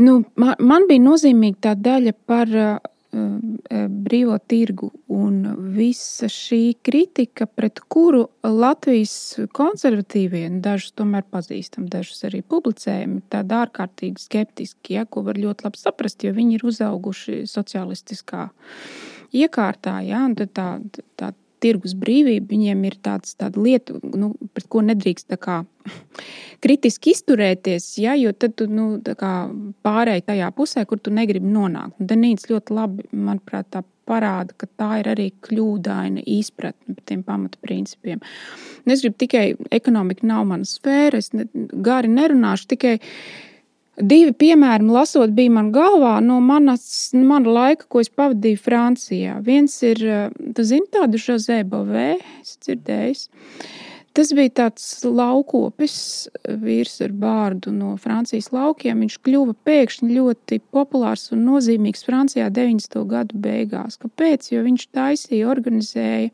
Nu, man, man bija nozīmīga tā daļa par uh, brīvo tirgu un visa šī kritika, pret kuru Latvijas konservatīvie, dažus tomēr pazīstam, dažus arī publicējam, ir tādi ārkārtīgi skeptiski, ja, ko var ļoti labi saprast, jo viņi ir uzauguši socialistiskā iekārtā. Ja, tā, tā, tirgus brīvība, viņiem ir tāds, tāda lieta, nu, pret ko nedrīkst kā, kritiski izturēties, ja, jo tad tu nu, pārēji tajā pusē, kur tu negribi nonākt. Danīts ļoti labi, manuprāt, tā parāda, ka tā ir arī kļūdaina izpratne par tiem pamatprincipiem. Un es gribu tikai, ekonomika nav mana sfēra, es ne, gari nerunāšu tikai. Divi piemēri, lasot, bija man galvā no manas, mana laika, ko es pavadīju Francijā. Viens ir, tu zini, tādu Jose Bovē, es dzirdēju. Tas bija tāds laukopis, vīrs ar bārdu no Francijas laukiem. Viņš kļuva pēkšņi ļoti populārs un nozīmīgs Francijā 90. gadu beigās. Kāpēc? Jo viņš taisīja, organizēja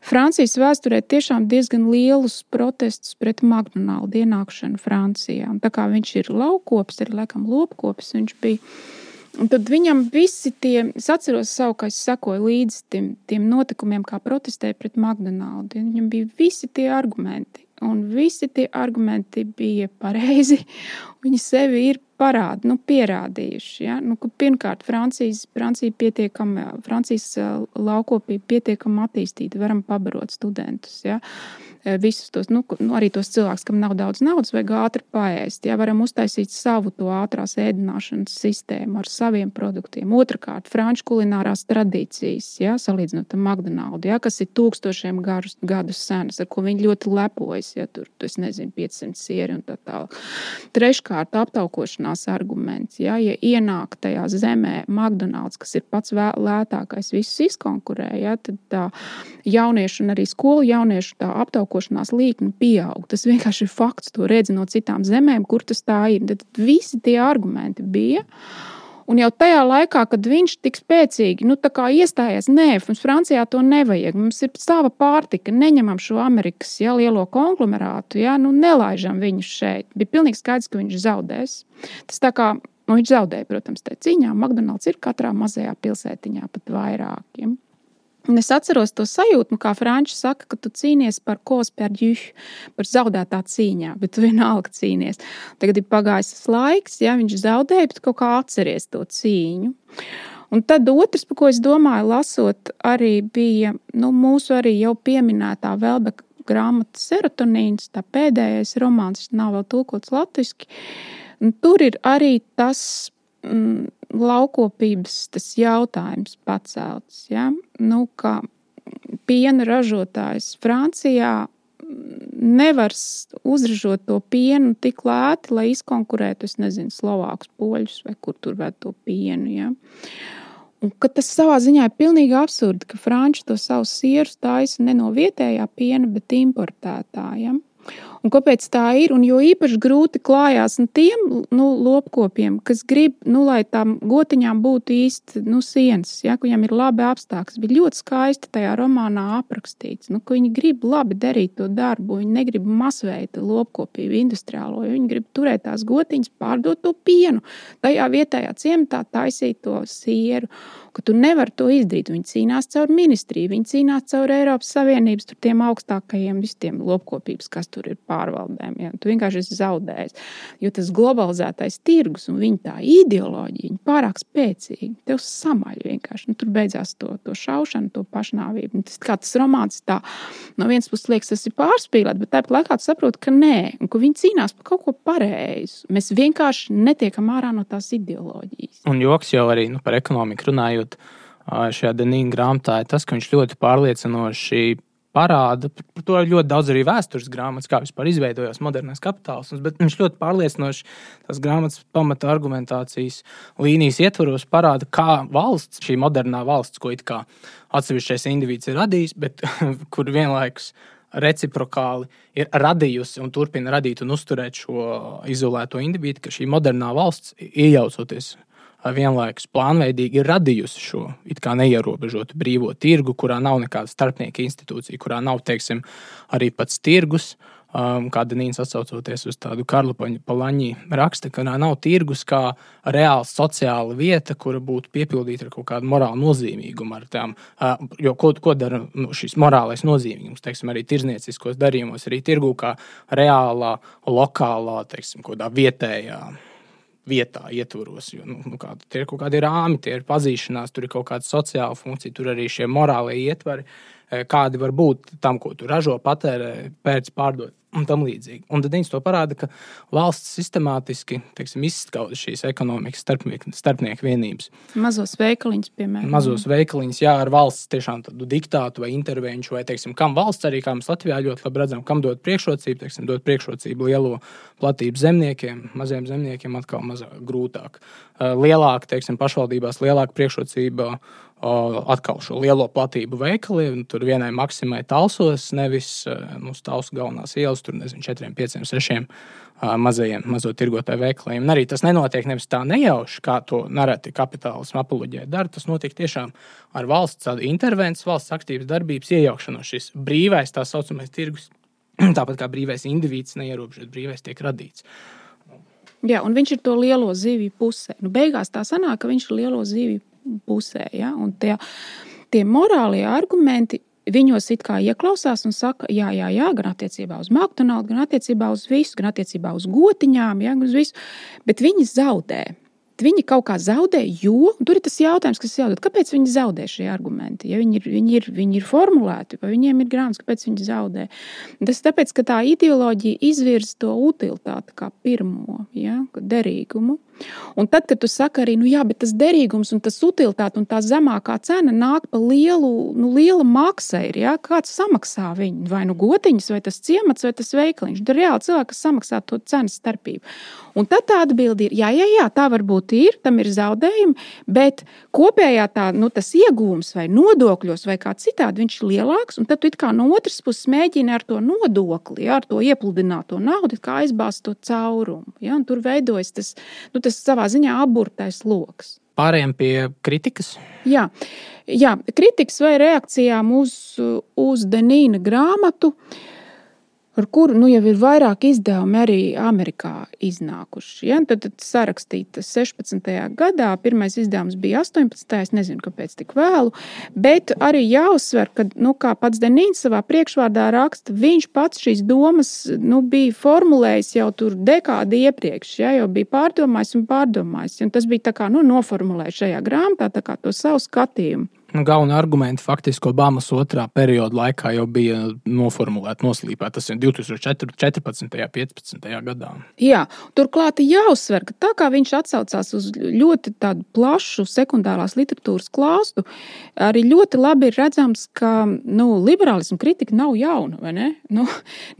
Francijas vēsturē tiešām diezgan lielus protestus pret McDonald's ienākšanu Francijā. Un tā kā viņš ir laukopis, arī laikam lopkopis, viņš bija Un tad viņam visi tie, es atceros savu, ka es sekoju līdzi tiem, tiem notikumiem, kā protestēja pret McDonald's. Viņam bija visi tie argumenti, un visi tie argumenti bija pareizi. Viņi sevi ir parādi, nu, pierādījuši. Ja? Nu, pirmkārt, Francijas, Francija pietiekami, Francijas laukopība pietiekami attīstīta, varam pabarot studentus. Ja? Uh, Eh, visus tos, nu, nu, arī tos cilvēkus, kam nav daudz naudas, vajag ātri paēst. Jā, varam uztaisīt savu to ātrās ēdināšanas sistēmu ar saviem produktiem. Otrakārt, franču kulinārās tradīcijas, jā, salīdzinot ar McDonald's, jā, kas ir tūkstošiem garus, gadus senas, ar ko viņi ļoti lepojas, ja tur, tu, es nezinu, 500 sieri un tā tālāk. Treškārt, aptaukošanās arguments, jā, ja ienāk tajā zemē McDonald's, kas ir pats lētākais, visus izkonkurē, jā, tad tā jauniešu un arī skolu jauniešu aptaukošanās aptaukošanās līkne pieaug. Tas vienkārši ir fakts, to redzi no citām zemēm, kur tas tā ir. Tad visi tie argumenti bija. Un jau tajā laikā, kad viņš tik spēcīgi nu, iestājās, nē, mums Francijā to nevajag. Mums ir sava pārtika, neņemam šo Amerikas ja, lielo konglomerātu, ja, nu, nelaižam viņu šeit. Bija pilnīgi skaidrs, ka viņš zaudēs. Tas tā kā nu, viņš zaudēja, protams, tajā cīņā. McDonald's ir katrā mazajā pilsētiņā pat vairākiem. Ja. Un es atceros to sajūtu, nu, kā Frančija saka, ka tu cīnies par kospērģiņu, par zaudētā cīņā, bet tu vienalga cīnies. Tagad ir pagājis tas laiks, ja viņš zaudēja, bet kaut kā atceries to cīņu. Un tad otrs, par ko es domāju, lasot, arī bija nu, mūsu arī jau pieminētā Velbeka grāmata Serotonīns, tā pēdējais romāns, nav vēl tulkots latviski. Un tur ir arī tas mm, laukopības jautājums pacelts. Ja? Nu, piena ražotājs Francijā nevar uzražot to pienu tik lēti, lai izkonkurētu, es nezinu, Slovākus, Poļus vai kur tur vēl to pienu. Ja? Un, tas savā ziņā ir pilnīgi absurdi, ka franči to savu sieru taisa ne no vietējā piena, bet importētājiem. Un kāpēc tā ir? Un jo īpaši grūti klājās nu, tiem nu, lopkopiem, kas grib, nu, lai tām gotiņām būtu īsti nu, sienas, ja, ka viņiem ir labi apstākļi. Bija ļoti skaisti tajā romānā aprakstīts, nu, ka viņi grib labi darīt to darbu. Viņi negrib masveida lopkopību industriālo, jo viņi grib turēt tās gotiņas, pārdot to pienu. Tajā vietējā ciematā taisīt to sieru ka tu nevari to izdarīt. Viņi cīnās caur ministriju, viņi cīnās caur Eiropas Savienības tiem augstākajiem visiem lopkopības, kas tur ir pārvaldēm. Ja? Tu vienkārši esi zaudējis. Jo tas globalizētais tirgus un viņa tā ideoloģija, viņa pārāk spēcīga, tev samaļ vienkārši. Nu, tur beidzās to, to šaušanu, to pašnāvību. Un tas kā tas romāns tā, no vienas puses liekas, tas ir pārspīlēts, bet tāpat laikā saproti, ka nē, un ka viņi cīnās par kaut ko pareizu. Mēs vienkārši netiekam ārā no tās ideoloģijas.
Un joks jau arī nu, par ekonomiku runājot runājot šajā Denīna grāmatā, ir tas, ka viņš ļoti pārliecinoši parāda, par to ir ļoti daudz arī vēstures grāmatas, kā vispār izveidojās modernais kapitālisms. Bet viņš ļoti pārliecinoši tās grāmatas pamata argumentācijas līnijas ietvaros parāda, kā valsts, šī modernā valsts, ko it kā atsevišķais indivīds ir radījis, bet kur vienlaikus reciprokāli ir radījusi un turpina radīt un uzturēt šo izolēto individu, ka šī modernā valsts iejaucoties vienlaikus plānveidīgi ir radījusi šo it kā neierobežotu brīvo tirgu, kurā nav nekāda starpnieka institūcija, kurā nav, teiksim, arī pats tirgus. Um, kā Denīns atsaucoties uz tādu Karlu Palaņī raksta, ka nav tirgus kā reāla sociāla vieta, kura būtu piepildīta ar kaut kādu morālu nozīmīgumu. Tām, uh, jo ko, ko dara nu, šis morālais nozīmīgums, teiksim, arī tirznieciskos darījumos, arī tirgu kā reālā, lokālā, teiksim, vietējā vietā ietvaros. Jo, nu, nu, kā, tie ir kaut kādi rāmi, tie ir pazīšanās, tur ir kaut kāda sociāla funkcija, tur arī šie morālie ietvari kādi var būt tam, ko tu ražo, patērē, pēc pārdod un tam līdzīgi. Un tad viņš to parāda, ka valsts sistemātiski teiksim, izskauda šīs ekonomikas starpnieku, vienības.
Mazos veikaliņus, piemēram.
Mazos veikaliņus, jā, ar valsts tiešām tādu diktātu vai intervenciju, vai teiksim, kam valsts arī, kā mēs Latvijā ļoti labi redzam, kam dod priekšrocību, teiksim, dod priekšrocību lielo platību zemniekiem, maziem zemniekiem atkal mazāk grūtāk. Lielāka, teiksim, pašvaldībās lielāka priekšrocība atkal šo lielo platību veikaliem. Tur vienai maksimai talsos, nevis nu, stāvs galvenās ielas, tur nezinu, 4, 5, 6 mazajiem, mazo tirgotāju veikaliem. Un arī tas nenotiek nevis tā nejauši, kā to nereti kapitālismu apoloģē dara. Tas notiek tiešām ar valsts intervenciju, valsts aktīvas darbības iejaukšanos. Šis brīvais, tā saucamais tirgus, tāpat kā brīvais indivīds, neierobežot brīvais, tiek radīts.
Jā, un viņš ir to lielo zivju pusē. Nu, beigās tā sanāk, ka viņš ir lielo zivju pusē. Ja? Un tie, tie morālie argumenti viņos it kā ieklausās un saka, jā, jā, jā gan attiecībā uz McDonald's, gan attiecībā uz visu, gan attiecībā uz gotiņām, ja, uz visu, bet viņi zaudē viņi kaut kā zaudē, jo tur ir tas jautājums, kas jautā, kāpēc viņi zaudē šie argumenti. Ja viņi ir, viņi ir, viņi ir formulēti, vai viņiem ir grāmatas, kāpēc viņi zaudē. Tas ir tāpēc, ka tā ideoloģija izvirza to utilitāti kā pirmo ja, derīgumu. Un tad, kad tu saki arī, nu jā, bet tas derīgums un tas utilitāte un tā zemākā cena nāk pa lielu, nu, liela maksa ir, ja? kāds samaksā viņu, vai nu gotiņas, vai tas ciemats, vai tas veikaliņš. Tur reāli cilvēki, samaksā to cenas starpību. Un tad tā atbilde ir, jā, jā, jā, tā varbūt ir, tam ir zaudējumi, bet kopējā tā, nu, tas iegūms vai nodokļos vai kā citādi, viņš ir lielāks. Un tad tu kā no otras puses mēģini ar to nodokli, ja, ar to iepludināto naudu, kā aizbāzt to caurumu. Ja, tur veidojas tas, nu, tas savā ziņā aburtais lokus.
Pārējiem pie kritikas.
Jā, jā kritikas vai reakcijām uz, uz Denīna grāmatu. Uh, ar kuru nu, jau ir vairāk izdevumi arī Amerikā iznākuši. Ja? Tad, tad sarakstīta 16. gadā, pirmais izdevums bija 18. Es nezinu, kāpēc tik vēlu, bet arī jāuzsver, ka, nu, kā pats Denīns savā priekšvārdā raksta, viņš pats šīs domas nu, bija formulējis jau tur dekādi iepriekš, ja? jau bija pārdomājis un pārdomājis. Un tas bija kā nu, noformulējis šajā grāmatā to savu skatījumu.
Nu, Galvenā argumenta faktiski Obamas otrā perioda laikā jau bija noformulēta, noslīpēta. Tas ir 2014. un 2015. gadā.
Jā, turklāt jāuzsver, ka tā kā viņš atsaucās uz ļoti plašu sekundārās literatūras klāstu, arī ļoti labi ir redzams, ka nu, liberālismu kritika nav jauna. Ne? Nu,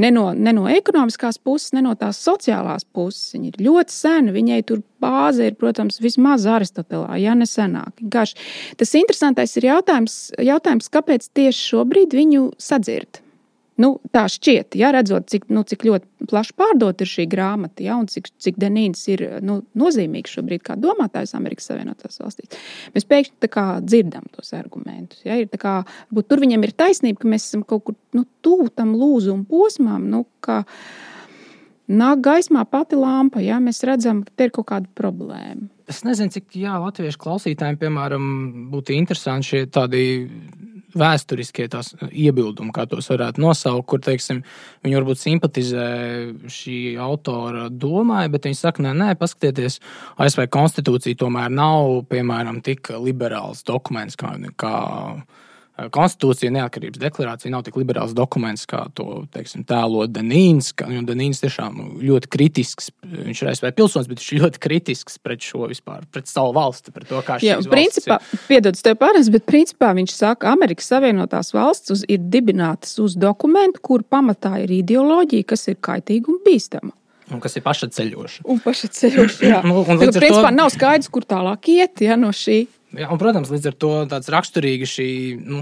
ne, no, ne no ekonomiskās puses, ne no tās sociālās puses. Viņa ir ļoti sena, viņai tur bāze ir, protams, vismaz Aristotelā, ja ne senāk. Gaši. Tas interesantais ir jautājums, jautājums, kāpēc tieši šobrīd viņu sadzird. Nu, tā šķiet, ja redzot, cik, nu, cik ļoti plaši pārdota ir šī grāmata, ja, un cik, cik Denīns ir nu, nozīmīgs šobrīd kā domātājs Amerikas Savienotās valstīs. Mēs pēkšņi dzirdam tos argumentus. Ja, ir, kā, tur viņam ir taisnība, ka mēs esam kaut kur nu, tuvu tam lūzumu posmam. Nu, ka, uh, nāk gaismā pati lampa. Ja? Mēs redzam, ka te ir kaut kāda problēma.
Es nezinu, cik jā, latviešu klausītājiem, piemēram, būtu interesanti šie tādi vēsturiskie tās iebildumi, kā tos varētu nosaukt, kur teiksim, viņi varbūt simpatizē šī autora domai, bet viņi saka, nē, nē, paskatieties, ASV konstitūcija tomēr nav, piemēram, tik liberāls dokuments kā. kā Konstitūcija, neatkarības deklarācija nav tik liberāls dokuments, kā to teiksim, tēlo Danīns. Danīns tiešām ļoti kritisks, viņš ir ASV pilsonis, bet viņš ir ļoti kritisks pret šo vispār, pret savu valsti, pret to, kā šī ir.
Principā, piedod, tev pārnes, bet principā viņš saka, ka Amerikas Savienotās valsts uz, ir dibinātas uz dokumentu, kur pamatā ir ideoloģija, kas ir kaitīga un bīstama.
Un kas ir pašaceļoša.
Un pašaceļoša, jā. nu, un ar to principā nav skaidrs, kur tālāk iet ja, no šī
Jā, un, protams, līdz ar to tāds raksturīgs šī nu,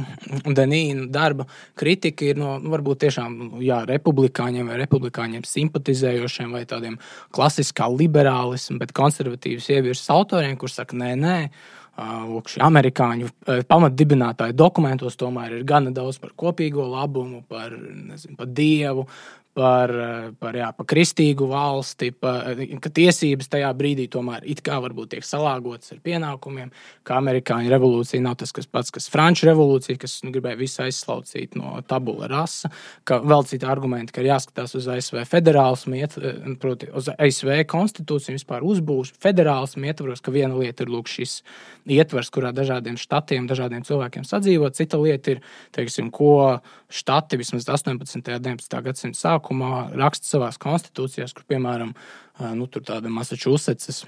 Denīna darba kritika ir no nu, varbūt tiešām jā, republikāņiem vai republikāņiem simpatizējošiem vai tādiem klasiskā liberālismu, bet konservatīvas ievirsas autoriem, kurš saka, nē, nē. Lūk, šī amerikāņu pamatdibinātāja dokumentos tomēr ir gana daudz par kopīgo labumu, par, nezinu, par dievu, par, par, jā, par kristīgu valsti, par, ka tiesības tajā brīdī tomēr it kā varbūt tiek salāgotas ar pienākumiem, ka amerikāņu revolūcija nav tas pats, kas franču revolūcija, kas nu, gribēja visu aizslaucīt no tabula rasa, ka vēl citi argumenti, ka ir jāskatās uz ASV federālismu, iet, proti, uz ASV konstitūciju vispār uzbūves federālismu ietvaros, ka viena lieta ir lūk šis ietvers, kurā dažādiem štatiem, dažādiem cilvēkiem sadzīvot, cita lieta ir, teiksim, ko štati vismaz 18. un 19. gadsimta sākumā raksta savās konstitūcijās, kur, piemēram, nu, tāda Massachusetts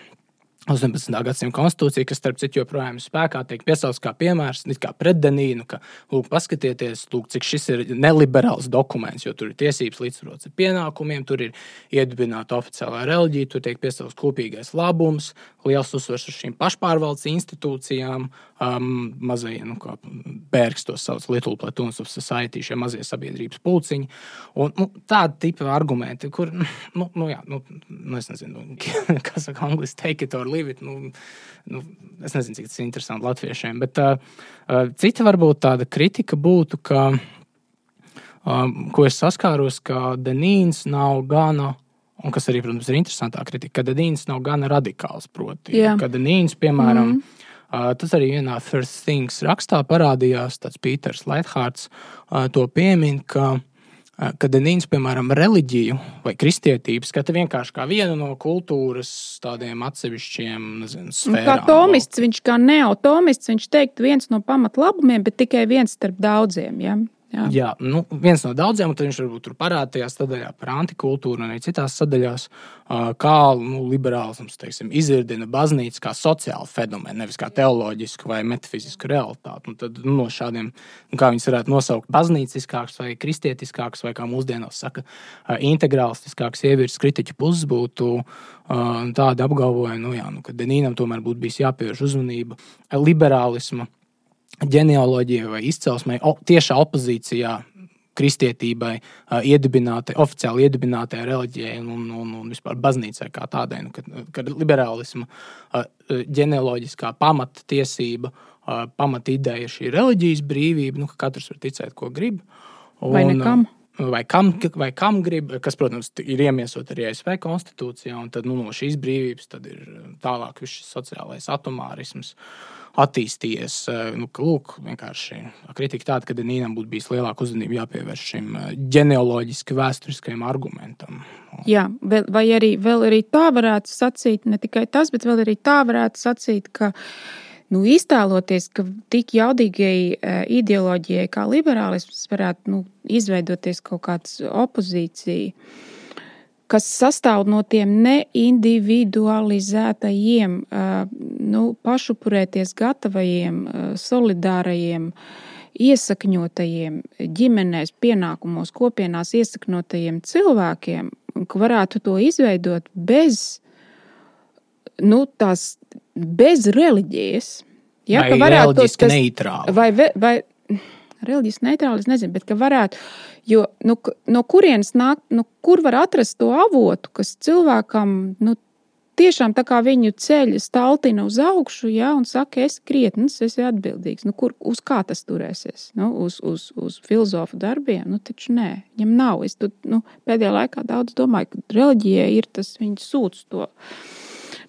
18. gadsimta konstitūcija, kas, starp citu, joprojām ir spēkā, tiek piesaukts kā piemērs, kā pretdenīnu, ka, lūk, paskatieties, lūk, cik šis ir neliberāls dokuments, jo tur ir tiesības līdzsvarots ar pienākumiem, tur ir iedibināta oficiālā reliģija, tur tiek piesaukts kopīgais labums, liels uzsvers uz šīm pašpārvaldes institūcijām, um, mazie, nu, kā Bērgs to sauc, Little Platoons of Society, šie mazie sabiedrības pulciņi. Un, nu, tādi tipi argumenti, kur, nu, nu jā, nu, nu es nezinu, kā saka angliski, take it or leave it. Nu, nu, es nezinu, cik tas ir interesanti latviešiem. Bet uh, uh, cita varbūt tāda kritika būtu, ka, uh, ko es saskāros, ka Denīns nav gana. Un kas arī, protams, ir interesantā kritika, ka Denīns nav gana radikāls. Proti, yeah. ka Denīns, piemēram, mm. Uh, tas arī vienā First Things rakstā parādījās. Tas Pīters Leithārds to piemin, ka kad Denīns, piemēram, reliģiju vai kristietību skata vienkārši kā vienu no kultūras tādiem atsevišķiem nezinu, sfērām.
Kā tomists, viņš kā neotomists, viņš teikt viens no pamatlabumiem, bet tikai viens starp daudziem. Ja?
Jā, Jā nu, viens no daudziem, un viņš varbūt tur parādās tajā sadaļā par antikultūru un arī citās sadaļās, kā nu, liberālisms teiksim, izvirdina baznīcu kā sociālu fenomenu, nevis kā teoloģisku vai metafizisku realitāti. Un tad nu, no šādiem, nu, kā viņas varētu nosaukt, baznīciskāks vai kristietiskāks, vai kā mūsdienās saka, integrālistiskāks ievietas kritiķa puses būtu tādi apgalvojumi, nu, jā, nu, ka Denīnam tomēr būtu bijis jāpievērš uzmanība liberālismu ģenealoģijai vai izcelsmei, o, tiešā opozīcijā kristietībai, iedibinātai, oficiāli iedibinātai reliģijai un, un, un vispār baznīcai kā tādai. Nu, kad, kad liberālisma ģenealoģiskā pamatiesība, pamatideja ir šī reliģijas brīvība, nu, ka katrs var ticēt, ko grib.
Un, vai nekam?
Vai kam, vai kam grib, kas, protams, ir iemiesot arī ASV konstitūcijā, un tad, nu, no šīs brīvības ir tālāk šis sociālais atomārisms. Uh, attīstījies. Eh, nu, ka, lūk, vienkārši kritika tāda, ka Nīnam būtu bijis lielāka uzmanība jāpievērš šim eh, ģenealoģiski vēsturiskajam argumentam.
Jā, vai arī, arī tā varētu sacīt, ne tikai tas, bet vēl arī tā varētu sacīt, ka nu, iztēloties, ka tik jaudīgai uh, ideoloģijai kā liberālisms varētu nu, izveidoties kaut kāds opozīcija kas sastāv no tiem neindividualizētajiem, nu, pašupurēties gatavajiem, solidārajiem, iesakņotajiem ģimenēs, pienākumos, kopienās iesakņotajiem cilvēkiem, ka varētu to izveidot bez, nu, tās, bez reliģijas.
Ja, vai varētu to neitrāli.
Vai, vai, reliģiski neitrāli, es nezinu, bet ka varētu. Jo nu, no kurienes nāk, nu, kur var atrast to avotu, kas cilvēkam nu, tiešām tā kā viņu ceļu staltina uz augšu, ja, un saka, es krietnis, es esmu atbildīgs. Nu, kur, uz kā tas turēsies? Nu, uz, uz, uz filozofu darbiem? Nu, taču nē, viņam nav. Es tu, nu, pēdējā laikā daudz domāju, ka reliģijai ir tas, viņi sūdz to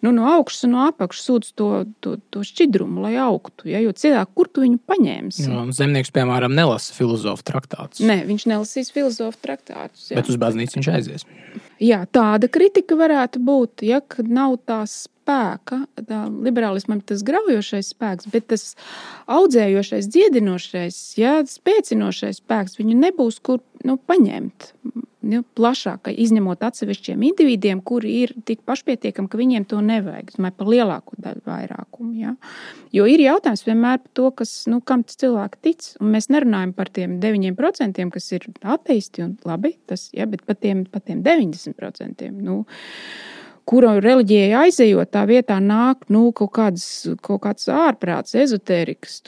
nu, no augšas un no apakšas sūdz to, to, to šķidrumu, lai augtu. Ja? Jo citādi, kur tu viņu paņemsi?
Jā, zemnieks, piemēram, nelasa filozofu traktātus.
Nē, viņš nelasīs filozofu traktātus. Jā.
Bet uz baznīcu viņš aizies.
Jā, tāda kritika varētu būt, ja nav tās spēka, tā liberālismam tas graujošais spēks, bet tas audzējošais, dziedinošais, ja, spēcinošais spēks viņu nebūs kur nu, paņemt. Nu, plašāk, izņemot atsevišķiem individiem, kuri ir tik pašpietiekami, ka viņiem to nevajag. Es domāju, par lielāko daļu vairākumu. Ja? Jo ir jautājums vienmēr par to, kas, nu, kam cilvēki tic. Un mēs nerunājam par tiem 9%, kas ir ateisti un labi, tas, ja, bet par tiem, par tiem 90%. Nu, kuru reliģijai aizejot, tā vietā nāk nu, kaut, kāds, kaut kāds ārprāts, ezotērikas,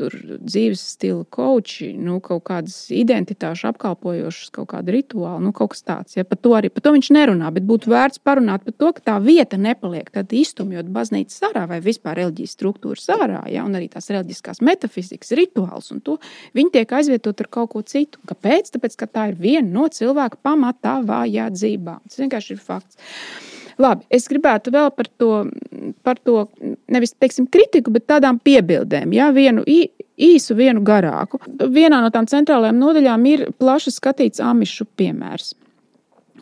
dzīves stila koči, nu, kaut kādas identitāšu apkalpojošas, kaut kāda rituāla, nu, kaut kas tāds. Ja, par, to arī, par to viņš nerunā, bet būtu vērts parunāt par to, ka tā vieta nepaliek tad iztumjot baznīcas ārā vai vispār reliģijas struktūras ārā, ja, un arī tās reliģiskās metafizikas rituāls, un to viņi tiek aizvietot ar kaut ko citu. Kāpēc? Tāpēc, ka tā ir viena no cilvēka pamatā vājādzībām. Tas vienkārši ir fakts. Labi, es gribētu vēl par to, par to nevis teiksim, kritiku, bet tādām piebildēm. Jā, vienu īsu, vienu garāku. Vienā no tām centrālajām nodaļām ir plaši skatīts amišu piemērs.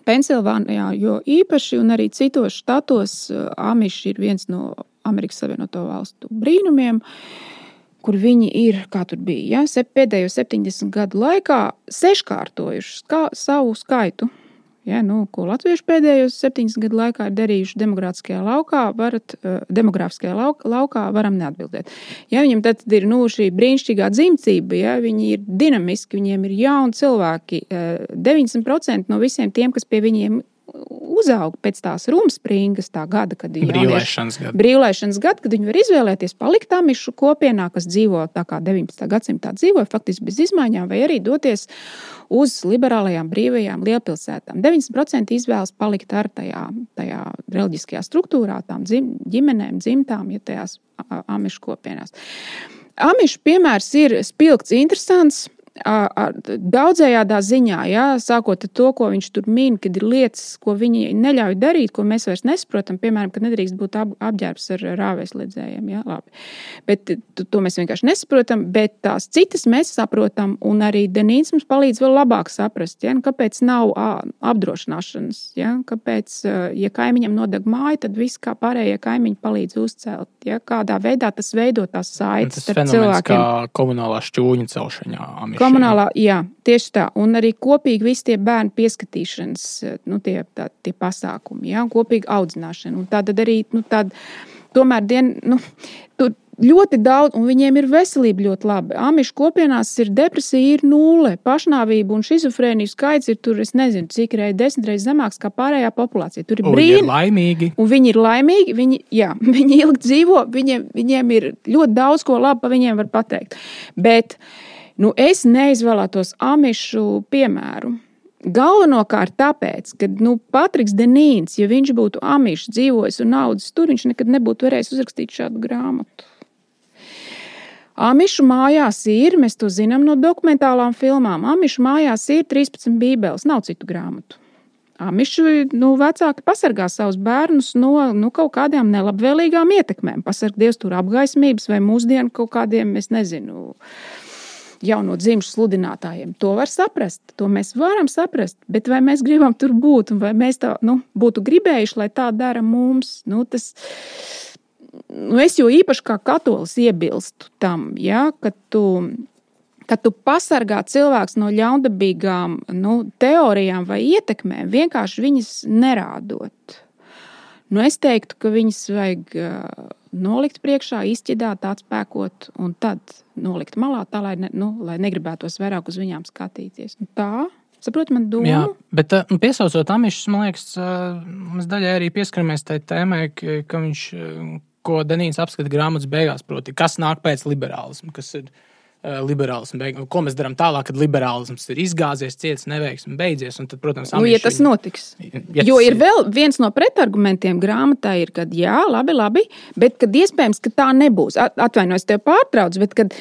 Pensilvānijā, jo īpaši un arī citos štatos, amiši ir viens no Amerikas Savienoto Valstu brīnumiem. Kur viņi ir, kā tur bija, ja, pēdējo 70 gadu laikā seškārtojuši ska, savu skaitu Ja, nu, ko latvieši pēdējos septiņus gadu laikā ir darījuši demografiskajā laukā, varat, uh, demografiskajā lauk, laukā varam neatbildēt. Ja viņam tad ir nu, šī brīnišķīgā dzimtība, ja viņi ir dinamiski, viņiem ir jauni cilvēki. Uh, 90% no visiem tiem, kas pie viņiem uzauga pēc tās rumspringas, tā gada, kad
ir brīvlaišanas gada.
brīvlaišanas gada, kad viņi var izvēlēties palikt amišu kopienā, kas dzīvo tā kā 19. gadsimtā dzīvoja, faktiski bez izmaiņām, vai arī doties uz liberālajām brīvajām lielpilsētām. 90% izvēlas palikt ar tajā, tajā reliģiskajā struktūrā, tām dzim, ģimenēm, dzimtām, ja tajās amišu kopienās. Amišu piemērs ir spilgts, interesants daudzējādā ziņā, jā, sākot ar to, ko viņš tur min, kad ir lietas, ko viņi neļauj darīt, ko mēs vairs nesaprotam. Piemēram, ka nedrīkst būt ap, apģērbs ar rāvēslēdzējiem. Jā, labi. Bet to mēs vienkārši nesaprotam, bet tās citas mēs saprotam, un arī Denīns mums palīdz vēl labāk saprast, nu, kāpēc nav apdrošināšanas. Ja, kāpēc, ja kaimiņam nodeg māju, tad viss kā pārējie kaimiņi palīdz uzcelt. Ja, kādā veidā tas veido tās saites
starp cilvēkiem. Kā komunālā šķūņa celšanā. Amiši.
Komunālā, jā, tieši tā. Un arī kopīgi visi tie bērnu pieskatīšanas, nu, tie, tā, tie pasākumi, jā, kopīga audzināšana. Un tāda arī, nu, tāda, tomēr, dien, nu, tur ļoti daudz, un viņiem ir veselība ļoti laba. Amišu kopienās ir depresija, ir nulle, pašnāvība un šizofrēnijas skaits ir tur, es nezinu, cik reizes, desmit reizes zemāks kā pārējā populācija. Tur ir brīnumi.
Viņi ir laimīgi.
Un viņi ir laimīgi, viņi, jā, viņi ilgi dzīvo, viņiem, viņiem ir ļoti daudz ko labu pa viņiem var pateikt. Bet, uh, Nu, es neizvēlētos amišu piemēru. Galvenokārt tāpēc, ka nu, Patriks Denīns, ja viņš būtu amišs, dzīvojis un audzis tur, viņš nekad nebūtu varējis uzrakstīt šādu grāmatu. Amišu mājās ir, mēs to zinām no dokumentālām filmām. Amišu mājās ir 13 bībeles, nav citu grāmatu. Amiši nu, vecāki pasargā savus bērnus no nu, kaut kādām nelabvēlīgām ietekmēm. Pasargā Dievs tur apgaismības vai mūsdienu kaut kādiem, es nezinu, uh, jauno dzimšu sludinātājiem. To var saprast, to mēs varam saprast. Bet vai mēs gribam tur būt, vai mēs tā nu, būtu gribējuši, lai tā dara mums? Nu, tas, nu, es jau īpaši kā katolis iebilstu tam, ja, ka tu. Kad tu pasargā cilvēku no ļaundabīgām nu, teorijām vai ietekmēm, vienkārši viņas nerādot. Nu, es teiktu, ka viņas vajag uh, nolikt priekšā, izķidāt, atspēkot un tad nolikt malā, tā lai, ne, nu, lai negribētos vairāk uz viņām skatīties. Un tā. Saprotiet, man doma. Jā,
bet uh, piesaucot amišus, man liekas, uh, mēs daļai arī pieskaramies tai tēmai, ka, viņš, uh, ko Danīns apskata grāmatas beigās, proti, kas nāk pēc liberālisma, kas ir Eh, liberālismu beigās. Ko mēs darām tālāk, kad liberālisms ir izgāzies, ciets, neveiksmi, beidzies? Tad, protams,
nu, ja tas viņa... notiks. Ja jo tas ir vēl viens no pretargumentiem grāmatā, ir, ka jā, labi, labi, bet kad iespējams, ka tā nebūs. Atvainojos, tev pārtrauc, bet kad.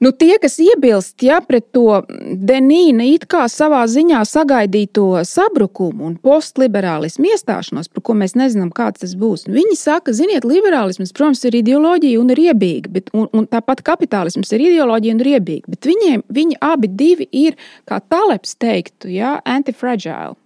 Nu, tie, kas iebilst ja, pret to Denīna it kā savā ziņā sagaidīto sabrukumu un postliberālismu iestāšanos, par ko mēs nezinām, kāds tas būs, nu, viņi saka, ziniet, liberālisms, protams, ir ideoloģija un ir iebīga, bet, un, un tāpat kapitālisms ir ideoloģija un ir iebīga, bet viņiem, viņi abi ir, kā Talebs teiktu, ja, antifragile.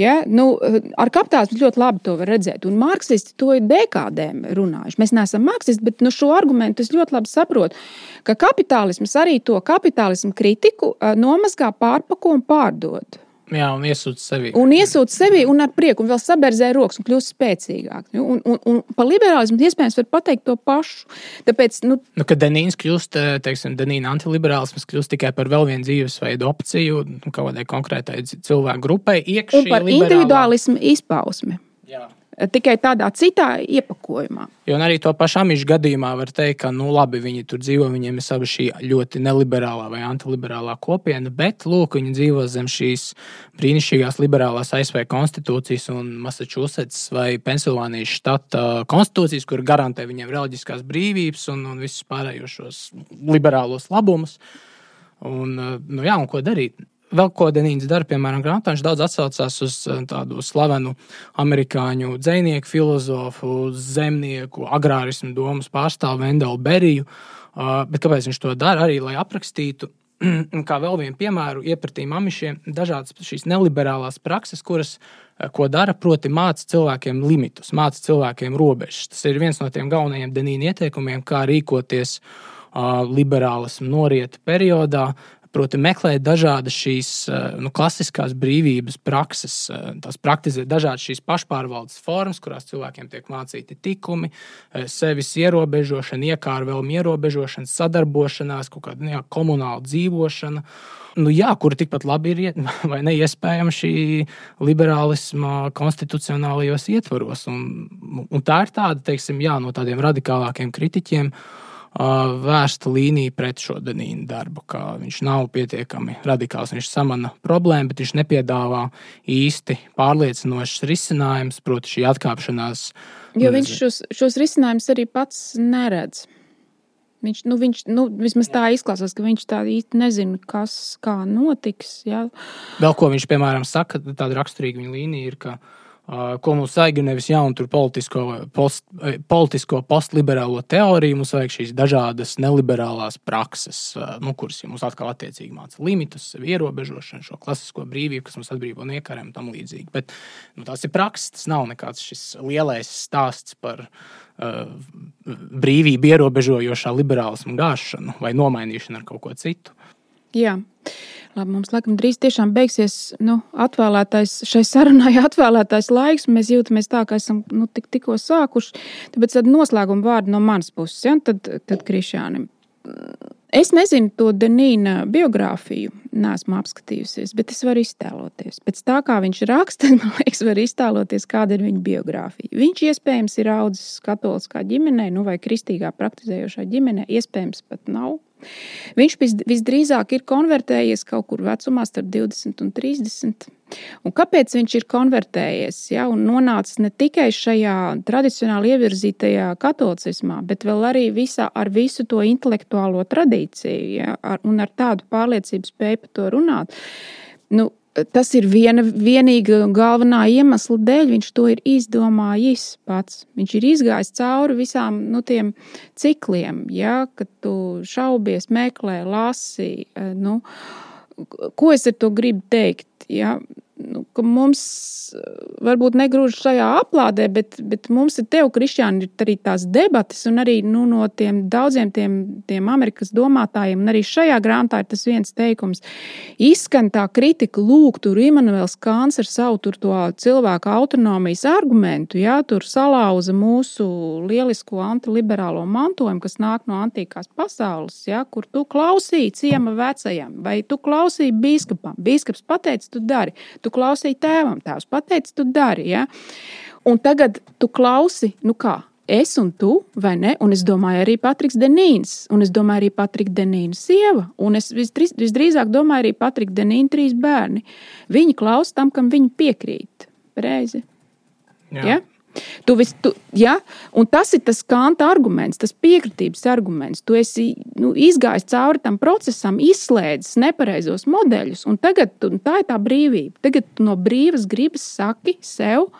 Ja? Nu, ar kapitālismu ļoti labi to var redzēt. Un marksisti to ir dekādēm runājuši. Mēs neesam marksisti, bet nu, šo argumentu es ļoti labi saprotu. Ka kapitālisms arī to kapitālismu kritiku nomazgā, pārpako un pārdod.
Jā, un iesūdz sevi.
Un iesūdz sevi, un ar prieku, un vēl saberzē rokas, un kļūst spēcīgāk. Un, un, un par liberālismu iespējams var pateikt to pašu. Tāpēc, nu,
nu, kad Denīns kļūst, eh, teiksim, Denīna antiliberālisms kļūst tikai par vēl vienu dzīvesveidu opciju, nu, kaut kādai konkrētai cilvēku grupai, iekšā.
Un par individuālismu izpausmi. Jā. Tikai tādā citā iepakojumā.
Jo arī to pašu amīšu gadījumā var teikt, ka nu, labi, viņi tur dzīvo, viņiem ir sava šī ļoti neliberālā vai antiliberālā kopiena, bet lūk, viņi dzīvo zem šīs brīnišķīgās liberālās ASV konstitūcijas un Massachusetts vai Pensilvānijas štata konstitūcijas, kur garantē viņiem reliģiskās brīvības un, un visus pārējos liberālos labumus. Un, nu, jā, un ko darīt? Vēl ko Denīns dara, piemēram, grāmatā, viņš daudz atsaucās uz eh, tādu slavenu amerikāņu dzinieku, filozofu, zemnieku, agrārismu domas pārstāvu Vendelu Beriju. Uh, bet kāpēc viņš to dara? Arī lai aprakstītu, kā vēl vienu piemēru, iepratīm amišiem, dažādas šīs neliberālās prakses, kuras eh, ko dara, proti, māca cilvēkiem limitus, māca cilvēkiem robežas. Tas ir viens no tiem galvenajiem Denīna ieteikumiem, kā rīkoties uh, liberālismu norieta periodā, Proti, meklēt dažādas šīs eh, nu, klasiskās brīvības prakses, eh, tās praktizēt dažādas šīs pašpārvaldes formas, kurās cilvēkiem tiek mācīti tikumi, eh, sevis ierobežošana, iekārvēluma ierobežošana, sadarbošanās, kaut kāda jā, komunāla dzīvošana. Nu, jā, kur tikpat labi ir vai neiespējama šī liberālisma konstitucionālajos ietvaros. Un, un tā ir tāda, teiksim, jā, no tādiem radikālākiem kritiķiem. Uh, vērsta līnija pret šo Danīnu darbu, ka viņš nav pietiekami radikāls. Viņš samana problēmu, bet viņš nepiedāvā īsti pārliecinošs risinājums, proti, šī atkāpšanās.
Jo viņš šos, šos risinājumus arī pats neredz. Viņš, nu, viņš nu, vismaz tā izklausās, ka viņš tā īsti nezina, kas kā notiks. Jā.
Vēl ko viņš, piemēram, saka, tāda raksturīga viņa līnija ir, ka uh, ko mums vajag, nevis jaunu politisko, post, politisko postliberālo teoriju, mums vajag šīs dažādas neliberālās prakses, nu, kuras ja mums atkal attiecīgi māca limitus, sevi ierobežošanu, šo klasisko brīvību, kas mums atbrīvo no iekariem un tam līdzīgi. Bet nu, tās ir prakses, tas nav nekāds šis lielais stāsts par uh, brīvību ierobežojošā liberālismu gāšanu vai nomainīšanu ar kaut ko citu.
Jā. Labi, mums laikam drīz tiešām beigsies nu, atvēlētais, šai sarunai atvēlētais laiks. Mēs jūtamies tā, ka esam nu, tik, tikko sākuši. Tāpēc tad noslēguma vārdi no manas puses, ja? tad, tad Krišānam. Es nezinu to Denīna biogrāfiju, neesmu apskatījusies, bet es varu iztēloties. Pēc tā, kā viņš raksta, man liekas, var iztēloties, kāda ir viņa biogrāfija. Viņš iespējams ir audzis katoliskā ģimenē, nu vai kristīgā praktizējošā ģimenē, iespējams pat nav. Viņš visdrīzāk ir konvertējies kaut kur vecumā starp 20 un 30. Un kāpēc viņš ir konvertējies ja, un nonācis ne tikai šajā tradicionāli ievirzītajā katolicismā, bet arī visā, ar visu to intelektuālo tradīciju ja, ar, un ar tādu pārliecību spēju par to runāt? Nu, tas ir viena vienīga galvenā iemesla dēļ. Viņš to ir izdomājis pats. Viņš ir izgājis cauri visām nu, tiem cikliem, ja, kad tu šaubies, meklē, lasi. Eh, nu, ko es ar to gribu teikt? Ja? Nu, ka mums eh, varbūt negrūž šajā aplādē, bet, bet mums ir tev, Kristiāna, ir arī tās debatas, un arī nu, no tiem daudziem tiem, tiem Amerikas domātājiem, un arī šajā grāmatā ir tas viens teikums. Izskan tā kritika, lūk, tur Immanuels Kāns ar savu to cilvēku autonomijas argumentu, jā, tur salauza mūsu lielisko antiliberālo mantojumu, kas nāk no antīkās pasaules, jā, kur tu klausīji ciema vecajam, vai tu klausīji biskupam. Biskups pateica, tu dari tu klausīji tēvam, tēvs pateica, tu dari. Ja? Un tagad tu klausi, nu kā? Es un tu, vai ne? Un es domāju, arī Patriks Denīns, un es domāju, arī Patrika Denīna sieva, un es visdrīz, visdrīzāk domāju, arī Patrika Denīna trīs bērni. Viņi klausa tam, kam viņi piekrīt. Reizi. Jā. Ja? Tu vis, tu, ja? Un tas ir tas kanta arguments, tas piekritības arguments. Tu esi nu, izgājis cauri tam procesam, izslēdzis nepareizos modeļus, un tagad tu, tā ir tā brīvība. Tagad tu no brīvas gribas saki sev,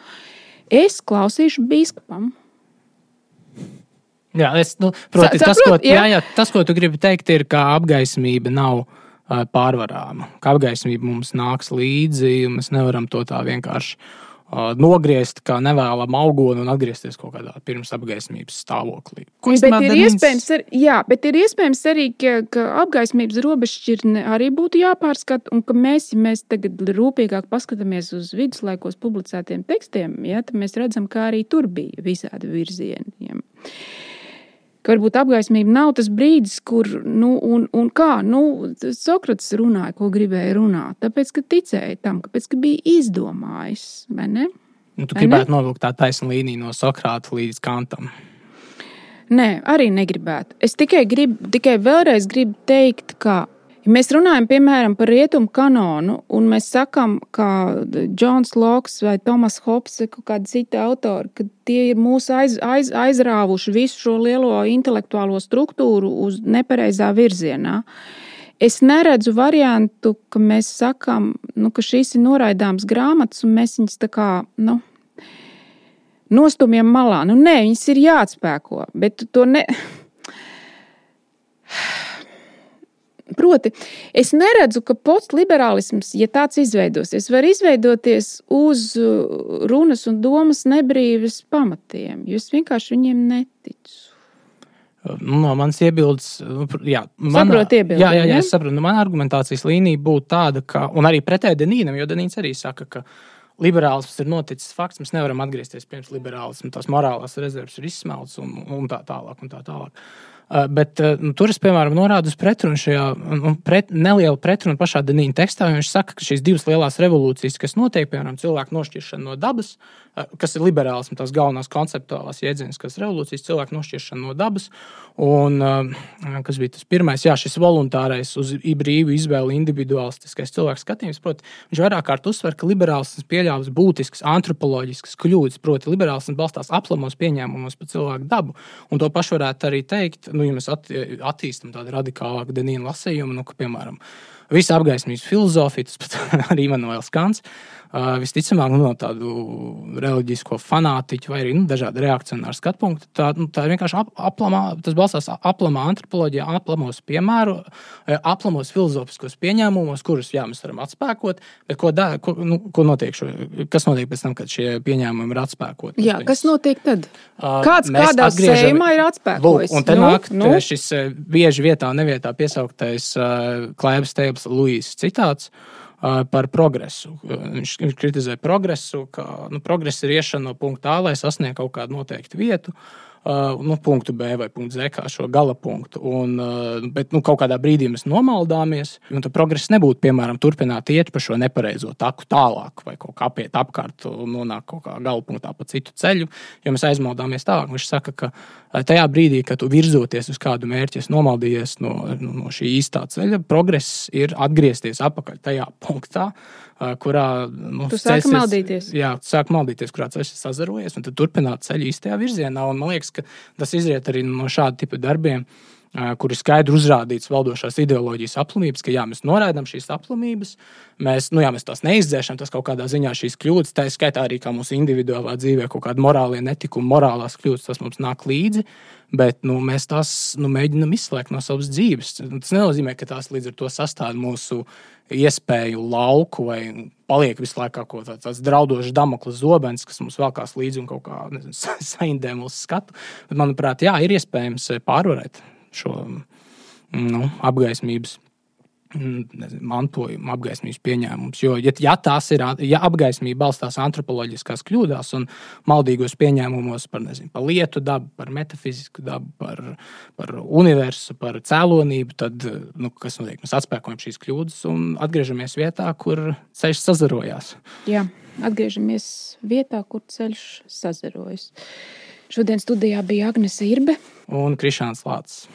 es klausīšu biskupam.
Jā, es, nu, proti, tas, ko, jā, jā, tas, ko tu gribi teikt, ir, ka apgaismība nav uh, pārvarāma. Ka apgaismība mums nāks līdzi, un mēs nevaram to tā vienkārši nogriezt kā nevēlamu augonu un atgriezties kaut kādā pirms apgaismības stāvoklī.
Ko bet ir, Denins... iespējams, ar, jā, bet ir iespējams arī, ka, ka apgaismības robežšķirne arī būtu jāpārskata, un ka mēs, ja mēs tagad rūpīgāk paskatāmies uz viduslaikos publicētiem tekstiem, ja, tad mēs redzam, ka arī tur bija visādi virzieni. Ja ka varbūt apgaismība nav tas brīdis, kur, nu, un, un kā, nu, Sokrats runāja, ko gribēja runāt, tāpēc, ka ticēja tam, kāpēc, ka bija izdomājis, vai ne?
Nu, tu gribētu novilkt tā taisnu līniju no Sokrāta līdz Kantam.
Nē, arī negribētu. Es tikai gribu, tikai vēlreiz gribu teikt, ka Ja mēs runājam piemēram par rietumu kanonu, un mēs sakām, ka Džons Loks vai Tomas Hops vai kādi citi autori, ka tie ir mūs aiz, aiz, aizrāvuši visu šo lielo intelektuālo struktūru uz nepareizā virzienā. Es neredzu variantu, ka mēs sakām, nu, ka šīs ir noraidāmas grāmatas, un mēs viņus tā kā nu, nostumjam malā. Nu, nē, viņas ir jāatspēko, bet to ne. Proti, es neredzu, ka postliberālisms, ja tāds izveidosies, var izveidoties uz uh, runas un domas nebrīvas pamatiem, jo es vienkārši viņiem neticu.
Nu, no manas iebildes, nu, jā,
saprotu, iebildi,
jā, jā, jā, es saprotu. Nu, mana argumentācijas līnija būtu tāda, ka, un arī pretēji Denīnam, jo Denīns arī saka, ka liberālisms ir noticis fakts. Mēs nevaram atgriezties pirms liberālisma. Tās morālās rezerves ir izsmeltas un, un tā tālāk. Un tā tālāk. Uh, bet uh, nu, tur es, piemēram, norādu uz pretrunu šajā nu, pret, nelielu pretrunu pašā Denīna tekstā. Viņš saka, ka šīs divas lielās revolūcijas, kas notiek, piemēram, cilvēku nošķiršana no dabas, kas ir liberālisms, tās galvenās konceptuālās iedzīves, kas ir revolūcijas, cilvēku nošķiršana no dabas. Un kas bija tas pirmais, jā, šis voluntārais, uz brīvu izvēli, individualistiskais cilvēks skatījums. Proti, viņš vairāk kārt uzsver, ka liberālisms pieļāvis būtiskas antropoloģiskas kļūdas. Proti, liberālisms balstās aplamos pieņēmumos par cilvēku dabu. Un to pašu varētu arī teikt nu, ja mēs at, attīstām tādu radikālāku Denīnu lasījumu, nu, ka, piemēram, visa apgaismības filozofija, tas pat arī Manuēls Kants, Uh, visticamāk, nu, no tādu reliģisko fanātiķu vai arī nu, dažādu reakcionāru skatu punktu. Tā, nu, tā vienkārši ap, aplamā, tas balstās aplamā antropoloģijā, aplamos piemēru, aplamos filozofiskos pieņēmumos, kurus jā, mēs varam atspēkot. Bet ko, da, ko, nu, ko notiek šo, kas notiek pēc tam, kad šie pieņēmumi ir atspēkoti?
Jā, kas notiek tad? Kāds kādā sējumā ir atspēkojis?
Lūk, un te nu, nāk nu? šis bieži vietā, nevietā piesauktais uh, Klēbs Teips Luīs citāts. Par progresu. Viņš kritizē progresu, ka nu, progress ir iešana no punkta A, lai sasniegtu kaut kādu noteiktu vietu. Uh, nu, punktu B vai punktu Z, kā šo gala punktu. Un, uh, bet nu, kaut kādā brīdī mēs nomaldāmies, un tad progress nebūtu, piemēram, turpināt iet pa šo nepareizo taku tālāk, vai kaut kā apiet apkārt nonākt kaut kādā gala punktā pa citu ceļu, jo mēs aizmaldāmies tālāk. Viņš saka, ka tajā brīdī, kad tu virzoties uz kādu mērķi, es nomaldījies no, no šī īstā ceļa, progress ir atgriezties atpakaļ tajā punktā kurā nu,
tu sāki maldīties.
Jā, tu sāki maldīties, kurā ceļš ir sazarojies, un tad turpināt ceļu īstajā virzienā. Un man liekas, ka tas izriet arī no šāda tipa darbiem, kur ir skaidri uzrādīts valdošās ideoloģijas aplamības, ka jā, mēs noraidām šīs aplamības, mēs, nu, jā, mēs tās neizdzēšam, tas kaut kādā ziņā šīs kļūdas, tā skaitā arī kā mūsu individuālā dzīvē kaut kāda morālie netikumi, morālās kļūdas, tas mums nāk līdzi. Bet nu, mēs tās nu, mēģinām izslēgt no savas dzīves. Tas nenozīmē, ka tās līdz ar to sastāv mūsu iespēju lauku vai paliek visu laiku kaut tāds, tāds draudošs damoklis zobens, kas mums velkās līdzi un kaut kā nezinu, saindē mūsu skatu. Bet, manuprāt, jā, ir iespējams pārvarēt šo nu, apgaismības nezinu, mantojuma apgaismības pieņēmums. Jo, ja, ja ir, ja apgaismība balstās antropoloģiskās kļūdās un maldīgos pieņēmumos par, nezinu, par lietu dabu, par metafizisku dabu, par, par universu, par cēlonību, tad nu, kas notiek? Mēs atspēkojam šīs kļūdas un atgriežamies vietā, kur ceļš sazarojās.
Jā, atgriežamies vietā, kur ceļš sazarojas. Šodien studijā bija Agnese Irbe
un Krišāns Lācis.